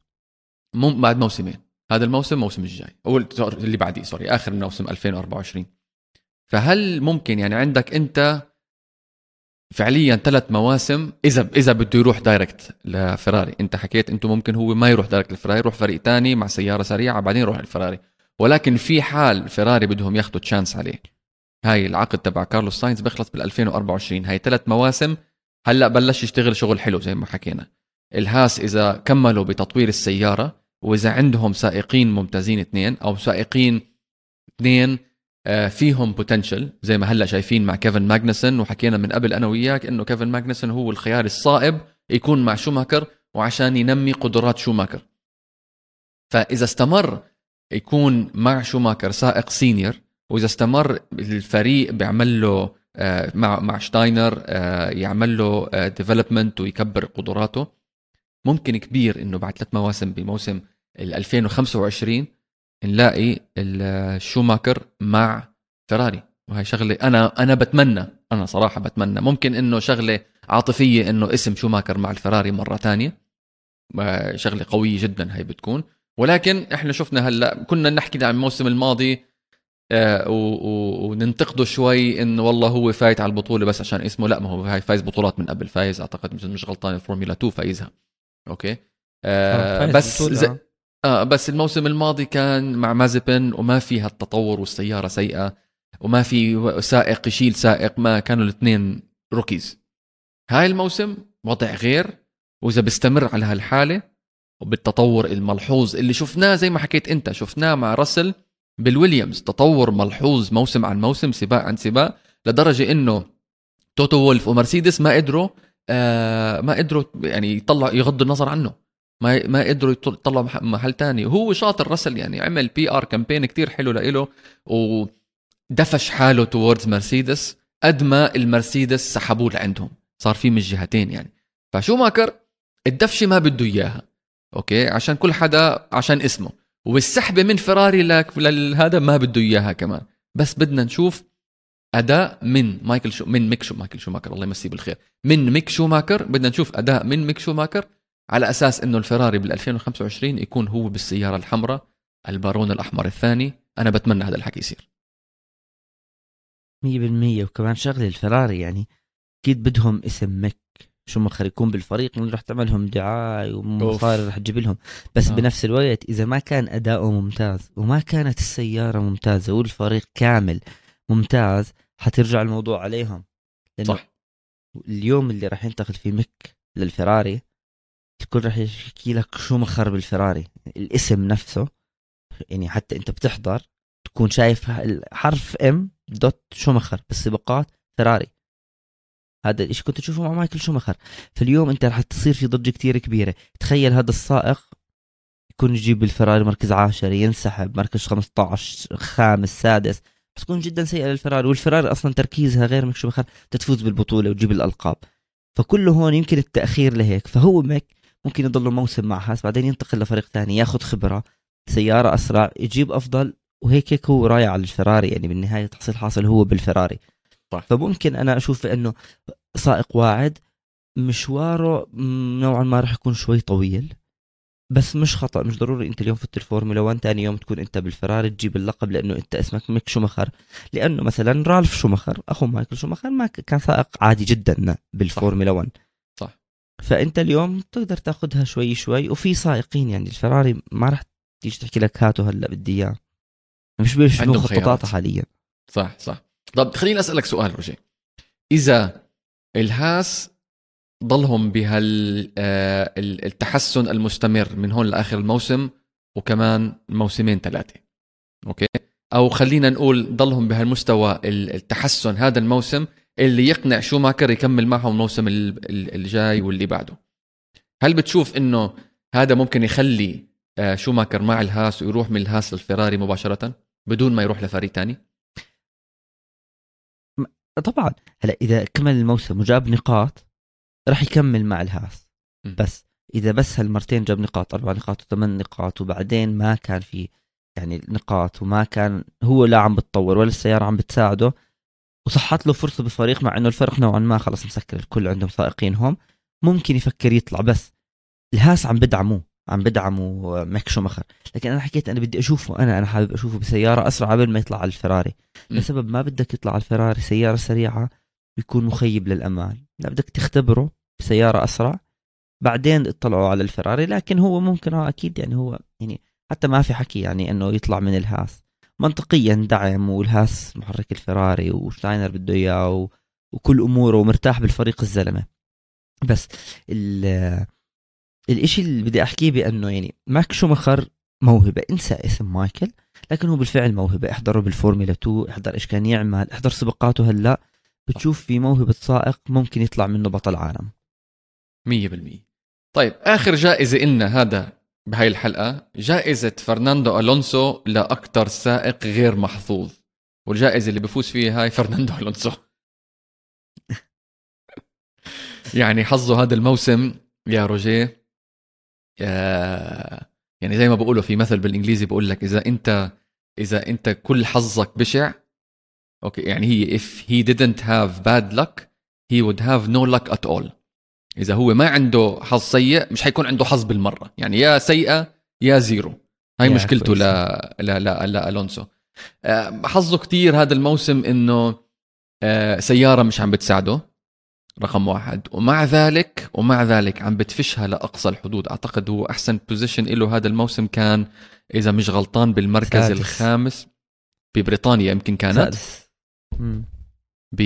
مم... بعد موسمين. هذا الموسم الموسم الجاي. أو اللي بعديه sorry آخر موسم 2024 فهل ممكن يعني عندك أنت فعليا ثلاث مواسم إذا إذا بده يروح direct لفراري؟ أنت حكيت أنتم ممكن هو ما يروح direct لفراري يروح فريق تاني مع سيارة سريعة بعدين يروح الفراري ولكن في حال فيراري بدهم ياخذوا chance عليه. هاي العقد تبع كارلوس ساينز بيخلص بال 2024 هاي ثلاث مواسم هلأ بلش يشتغل شغل حلو زي ما حكينا. الهاس إذا كملوا بتطوير السيارة وإذا عندهم سائقين ممتازين اثنين أو سائقين اثنين آه، فيهم potential زي ما هلا شايفين مع كيفن ماجنسون وحكينا من قبل أنا وياك إنه كيفن ماجنسون هو الخيار الصائب يكون مع شوماكر وعشان ينمي قدرات شوماكر. فإذا استمر يكون مع شوماكر سائق senior وإذا استمر الفريق بيعمل له آه، مع مع شتاينر آه، يعمل له development ويكبر قدراته. ممكن كبير إنه بعد ثلاث مواسم بموسم ال 2025 نلاقي الشوماكر مع فيراري. وهي شغلة أنا أنا بتمنى أنا صراحة بتمنى. ممكن إنه شغلة عاطفية إنه اسم شوماكر مع الفراري مرة تانية. آه، شغلة قوية جدا هي بتكون. ولكن إحنا شفنا هلأ كنا نحكي عن الموسم الماضي آه، وننتقده شوي إنه والله هو فايت على البطولة بس عشان اسمه. لأ ما هو فايز بطولات من قبل. فايز أعتقد مش غلطان الفورمولا 2 فايزها. أوكي. آه بس زي آه. آه بس الموسم الماضي كان مع مازيبين وما فيها التطور والسيارة سيئة وما في سائق يشيل سائق ما كانوا الاثنين rookies. هاي الموسم وضع غير وإذا بيستمر على هالحالة وبالتطور الملحوظ اللي شفناه زي ما حكيت أنت شفناه مع راسل بالويليامز. تطور ملحوظ موسم عن موسم سباق عن سباق لدرجة إنه توتو وولف ومرسيدس ما قدروا آه ما قدروا يعني يطلع يغضوا النظر عنه. ما ما قدروا يطلعوا محل تاني. وهو شاطر رسل يعني عمل PR campaign كتير حلو لإله ودفش حاله towards مرسيدس قد ما المرسيدس سحبوه لعندهم. صار في من الجهتين يعني. فشو شوماكر الدفشة ما بده إياها. أوكي؟ عشان كل حدا عشان اسمه. والسحبة من فيراري لهذا ما بده إياها كمان. بس بدنا نشوف أداء من مايكل شو من ميك شو مايكل شوماكر الله يمسيه بالخير. من ميك شوماكر بدنا نشوف أداء من ميك شوماكر على أساس إنه الفراري بال 2025 يكون هو بالسيارة الحمراء البارون الأحمر الثاني. أنا بتمنى هذا الحكي يصير. 100% وكمان شغلة الفراري يعني أكيد بدهم اسم ميك شوماخر يكون بالفريق من رح تعملهم دعاية ومصاري رح تجيب لهم. بس آه. بنفس الوقت إذا ما كان أداؤه ممتاز وما كانت السيارة ممتازة والفريق كامل ممتاز حترجع الموضوع عليهم. لأنه صح. اليوم اللي راح ينتقل فيه ميك للفراري الكل راح يحكي لك شومخر بالفراري. الاسم نفسه يعني حتى أنت بتحضر تكون شايف حرف M dot شومخر بالسباقات فراري. هذا الشيء كنت تشوفه مع مايكل؟ شومخر فاليوم أنت راح تصير في ضجة كثير كبيرة. تخيل هذا السائق يكون يجيب الفراري مركز عاشر ينسحب مركز 15 خامس سادس. بس تكون جدا سيئة للفراري والفراري أصلا تركيزها غير ميك شومخر تفوز بالبطولة وتجيب الألقاب. فكله هون يمكن التأخير لهيك. فهو ميك ممكن يضل موسم مع هاس بعدين ينتقل لفريق ثاني ياخذ خبرة سيارة أسرع يجيب أفضل وهيك هيك هو رايح على الفراري. يعني بالنهاية تحصيل حاصل هو بالفراري. صح. فممكن أنا أشوف إنه سائق واعد مشواره نوعا ما راح يكون شوي طويل. بس مش خطأ مش ضروري أنت اليوم فت الفورمولا 1 ثاني يوم تكون أنت بالفراري تجيب اللقب لأنه أنت أسمك ميك شومخر لأنه مثلا رالف شومخر أخو مايكل شومخر ما كان سائق عادي جدا بالفورمولا 1 صح. فأنت اليوم تقدر تأخذها شوي شوي وفي سائقين يعني الفراري ما راح تيجي تحكي لك هاتوا هلا بدي إياه. مش بيشن مخططاتها حاليا. صح صح. طب خليني أسألك سؤال روجي إذا الهاس ضلهم بهالتحسن آه، المستمر من هون لآخر الموسم وكمان موسمين ثلاثة. أوكي؟ أو خلينا نقول ضلهم بهالمستوى التحسن هذا الموسم اللي يقنع شوماكر يكمل معهم الموسم الجاي واللي بعده. هل بتشوف إنه هذا ممكن يخلي آه، شوماكر مع الهاس ويروح من الهاس للفراري مباشرة بدون ما يروح لفريق ثاني طبعا. هلا إذا كمل الموسم وجاب نقاط راح يكمل مع الهاس. بس إذا بس هالمرتين جاب نقاط أربع نقاط وثمان نقاط وبعدين ما كان في يعني نقاط وما كان هو لا عم بتطور ولا السيارة عم بتساعده وصحت له فرصة بفريق مع إنه الفرق نوعا ما خلص مسكر الكل عندهم سائقين هم ممكن يفكر يطلع. بس الهاس عم بدعموه عم بدعموا ميك شومخر لكن أنا حكيت أنا بدي أشوفه أنا أنا حابب أشوفه بسيارة أسرع قبل ما يطلع على الفراري. لسبب ما بدك يطلع على الفراري سيارة سريعة بيكون مخيب للامال لا بدك تختبره بسيارة أسرع بعدين اطلعوا على الفراري لكن هو ممكن آه أكيد يعني هو يعني حتى ما في حكي يعني إنه يطلع من الهاس. منطقيا دعم والهاس محرك الفراري وشتاينر بده إياه وكل أموره ومرتاح بالفريق الزلمة. بس الإشي اللي بدي أحكيه بأنه يعني ميك شومخر موهبة انسى اسم مايكل لكن هو بالفعل موهبة. احضره بالفورمولا 2 احضر إيش كان يعمل احضر سباقاته هلأ بتشوف في موهبة سائق ممكن يطلع منه بطل عالم. 100% طيب آخر جائزة إلنا هذا بهاي الحلقة جائزة فرناندو ألونسو لأكثر سائق غير محظوظ. والجائزة اللي بفوز فيها هاي فرناندو ألونسو. يعني حظه هذا الموسم يا روجيه يعني زي ما بقولوا في مثل بالإنجليزي بقول لك إذا أنت إذا أنت كل حظك بشع أوكي يعني هي if he didn't have bad luck he would have no luck at all. إذا هو ما عنده حظ سيء مش حيكون عنده حظ بالمرة. يعني يا سيئة يا زيرو. هاي مشكلته ل لا لا لا ألونسو. حظه كتير هذا الموسم إنه آه، سيارة مش عم بتساعده. رقم واحد. ومع ذلك ومع ذلك عم بدفشها لأقصى الحدود. أعتقد هو أحسن position له هذا الموسم كان إذا مش غلطان بالمركز سادس. الخامس. ببريطانيا يمكن كانت. سادس. ب...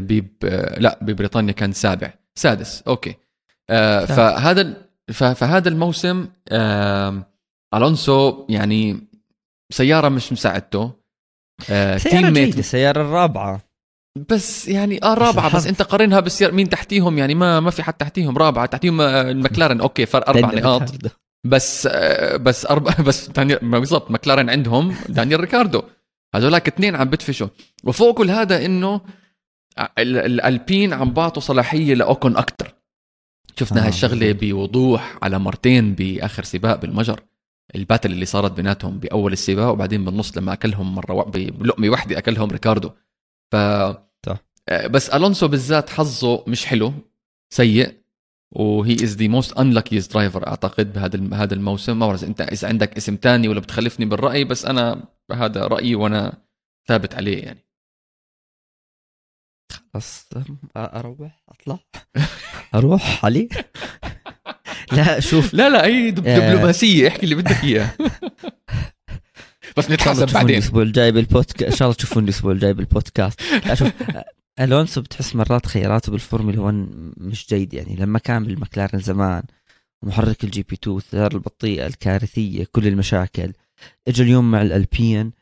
ب... لا ببريطانيا كان سابع. سادس. أوكي. آه فهذا. فهذا الموسم آه... ألونسو يعني سيارة مش مساعدته. آه سيارة جيدة السيارة الرابعة. بس يعني آه رابعه بس أنت قارنها بالسيارة مين تحتيهم؟ يعني ما ما في حد تحتيهم. رابعة تحتيهم آه، المكلارن أوكي فرق أربع نقاط. بس آه، بس أربع <laughs> بس بالضبط مكلارن عندهم دانيال ريكاردو. هذولاك اثنين عم بدفشوا وفوق كل هذا إنه الألبين عم بعطوا صلاحية لاوكون أكثر شفنا آه. هالشغلة بوضوح على مرتين بآخر سباق بالمجر. ال battle اللي صارت بيناتهم بأول السباق وبعدين بالنص لما أكلهم مرة بلقمة واحدة أكلهم ريكاردو. ف آه، بس ألونسو بالذات حظه مش حلو سيء وهي is the most unluckiest driver أعتقد بهذا هذا الموسم. ما بعرف إنت إذا عندك اسم تاني ولا بتخلفني بالرأي بس أنا هذا رأيي وأنا ثابت عليه يعني. خلص أروح أطلع. <laughs> أروح علي. <laughs> لا شوف. لا لا أي دبلوماسية. احكي اللي بدك إياه. <laughs> بس نتحاسب بعدين. الأسبوع الجاي بالبودكاست إن شاء الله تشوفوني الأسبوع الجاي بالبودكاست. شوف ألونسو بتحس مرات خياراته بالفورمولا 1 مش جيد يعني لما كان بالمكلارن زمان محرك ال GP2 السيارة البطيئة الكارثية كل المشاكل. اجى اليوم مع الألبين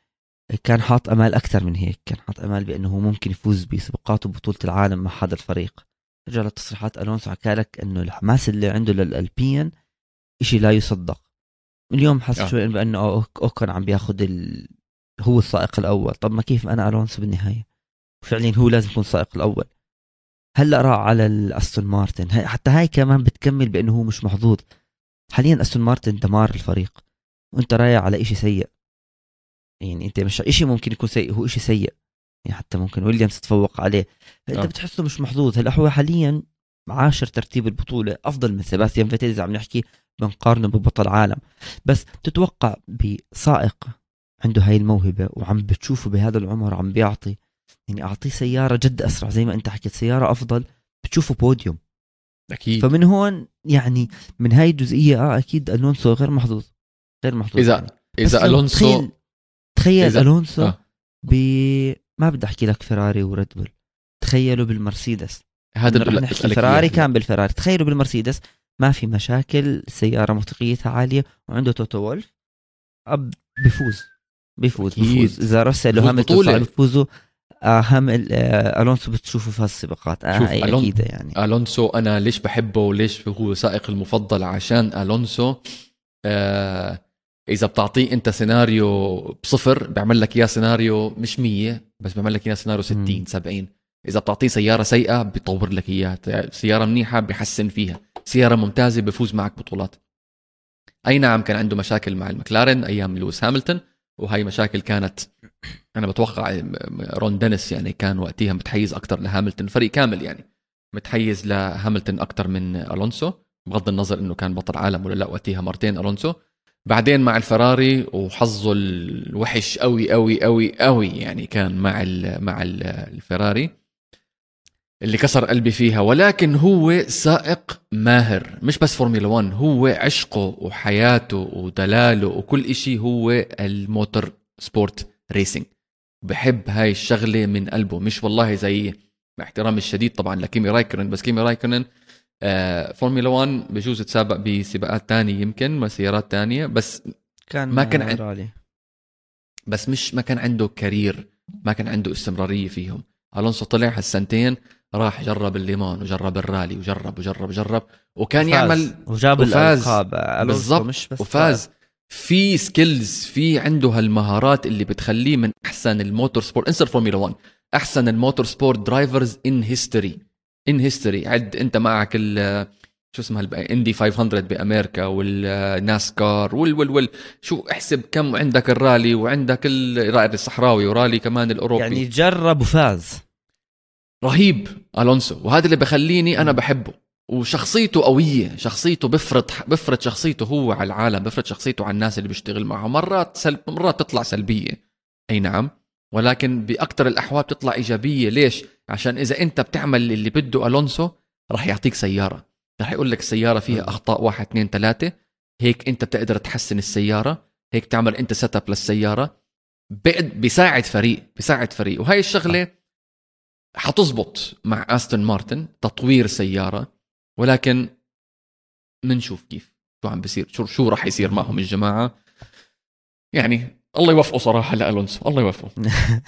كان حاط أمال أكثر من هيك كان حاط أمال بأنه هو ممكن يفوز بسباقات وبطولة العالم مع هذا الفريق. رجع لتصريحات ألونسو حكى لك إنه الحماس اللي عنده للالبين شيء لا يصدق. اليوم حس آه. شوي بأنه أوكون عم بياخذ ال... هو السائق الأول. طب ما كيف أنا ألونسو بالنهاية؟ فعليا هو لازم يكون السائق الأول. هلأ راح على الاستون مارتن. حتى هاي كمان بتكمل بأنه هو مش محظوظ. حاليا أستون مارتن دمار الفريق. وأنت رايح على إشي سيء. يعني انت مش إشي ممكن يكون سيء هو إشي سيء. يعني حتى ممكن ويليامز تفوق عليه. فإنت آه. بتحسه مش محظوظ. هلأ هو حاليا عاشر ترتيب البطولة أفضل من سيباستيان فيتيل اذا عم نحكي بنقارنه ببطل عالم. بس تتوقع بسائق عنده هاي الموهبة وعم بتشوفه بهذا العمر عم بيعطي يعني أعطيه سيارة جد أسرع زي ما أنت حكيت سيارة أفضل بتشوفه بوديوم. أكيد. فمن هون يعني من هاي الجزئيه آه أكيد ألونسو غير محظوظ غير محظوظ إذا يعني. إذا ألونسو تخيل. ألونسو آه. ب ما بدي أحكي لك فيراري وريد بول. تخيلوا بالمرسيدس. هذا الفراري كان بالفراري. تخيلوا بالمرسيدس ما في مشاكل سيارة موثوقيتها عالية وعنده توتو وولف أب بفوز. بيفوز بيفوز إذا راسل وهاملتون بيفوزوا اهم ألونسو بتشوفه في هالسباقات. آه شوف ألون... أكيد يعني. ألونسو أنا ليش بحبه وليش هو سائق المفضل عشان ألونسو؟ آه إذا بتعطيه أنت سيناريو بصفر بيعمل لك إياه سيناريو مش 100 بس بيعمل لك إياه سيناريو 60 70 إذا بتعطيه سيارة سيئة بيطور لك إياها سيارة منيحة بحسن فيها سيارة ممتازة بفوز معك بطولات. أي نعم كان عنده مشاكل مع المكلارن أيام لويس هاملتون وهي مشاكل كانت أنا بتوقع رون دينيس يعني كان وقتها متحيز أكثر لهاملتون فريق كامل يعني متحيز لهاملتون أكثر من ألونسو بغض النظر إنه كان بطل عالم ولا لأ وقتها مرتين ألونسو. بعدين مع الفراري وحظه الوحش قوي قوي قوي قوي يعني كان مع مع الفراري اللي كسر قلبي فيها. ولكن هو سائق ماهر مش بس فورمولا 1 هو عشقه وحياته ودلاله وكل إشي هو ال motorsport racing بحب هاي الشغلة من قلبه مش والله زي مع احترامي الشديد طبعا لكيمي رايكونن بس كيمي رايكونن آه فورمولا 1 بجوز تسابق بسباقات تانية يمكن مسيرات تانية بس كان ما كان عنده بس مش ما كان عنده career ما كان عنده استمرارية فيهم. ألونسو طلع هالسنتين راح جرب اللومان وجرب الرالي وجرب وجرب وجرب وكان وفاز. يعمل وجاب الألقاب بالضبط. وفاز. في skills في عنده هالمهارات اللي بتخليه من أحسن ال motorsport. انسى الفورمولا 1 أحسن ال motorsport drivers in history in history عد انت معك ال شو اسمها اندي 500 بأمريكا والناسكار وال وال وال. شو احسب كم عندك الرالي وعندك الرائد الصحراوي ورالي كمان الأوروبي. يعني جرب وفاز. رهيب ألونسو. وهذا اللي بخليني أنا بحبه. وشخصيته قوية شخصيته بفرض بفرض شخصيته هو على العالم بفرض شخصيته على الناس اللي بيشتغل معه. مرات سلب مرات تطلع سلبية. أي نعم. ولكن بأكثر الأحوال بتطلع إيجابية. ليش؟ عشان إذا أنت بتعمل اللي بده ألونسو راح يعطيك سيارة. راح يقول لك السيارة فيها أخطاء واحد اثنين ثلاثة. هيك أنت بتقدر تحسن السيارة. هيك تعمل أنت set up للسيارة. بيساعد فريق بيساعد فريق. وهي الشغلة حتزبط مع استون مارتن تطوير سيارة. ولكن منشوف كيف شو عم بيصير شو شو راح يصير معهم الجماعة. يعني الله يوفقه صراحة لألونسو الله يوفقه. <laughs>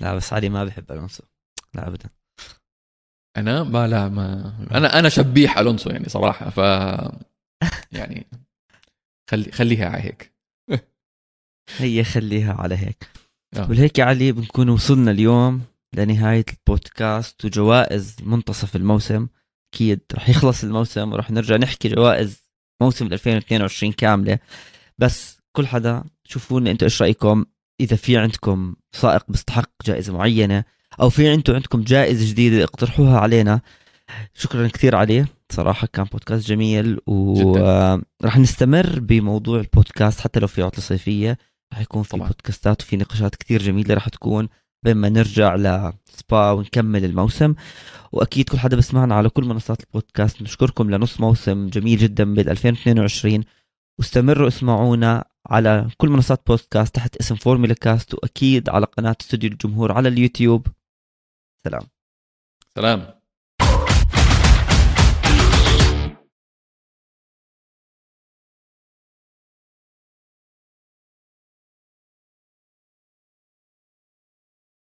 لا بس علي ما بحب ألونسو. لا ابدا. أنا ما لا ما أنا أنا شبيح ألونسو يعني صراحة ف <laughs> يعني خلي خليها على هيك. هي خليها على هيك. آه. ولهيك يا علي بنكون وصلنا اليوم لنهاية البودكاست وجوائز منتصف الموسم. أكيد رح يخلص الموسم ورح نرجع نحكي جوائز موسم 2022 كاملة. بس كل حدا شوفوا لنا أنتم إيش رأيكم؟ إذا في عندكم سائق بيستحق جائزة معينة أو في أنتم عندكم جائزة جديدة اقترحوها علينا شكرا كثير عليه. صراحة كان بودكاست جميل ورح نستمر بموضوع البودكاست حتى لو في عطلة صيفية. رح يكون في طبعاً. بودكاستات وفي نقاشات كثير جميلة رح تكون بين ما نرجع لسبا ونكمل الموسم. وأكيد كل حدا بسمعنا على كل منصات البودكاست. نشكركم لنص موسم جميل جدا بال 2022 واستمروا اسمعونا على كل منصات بودكاست تحت اسم فورمولا كاست وأكيد على قناة استوديو الجمهور على اليوتيوب. سلام. سلام.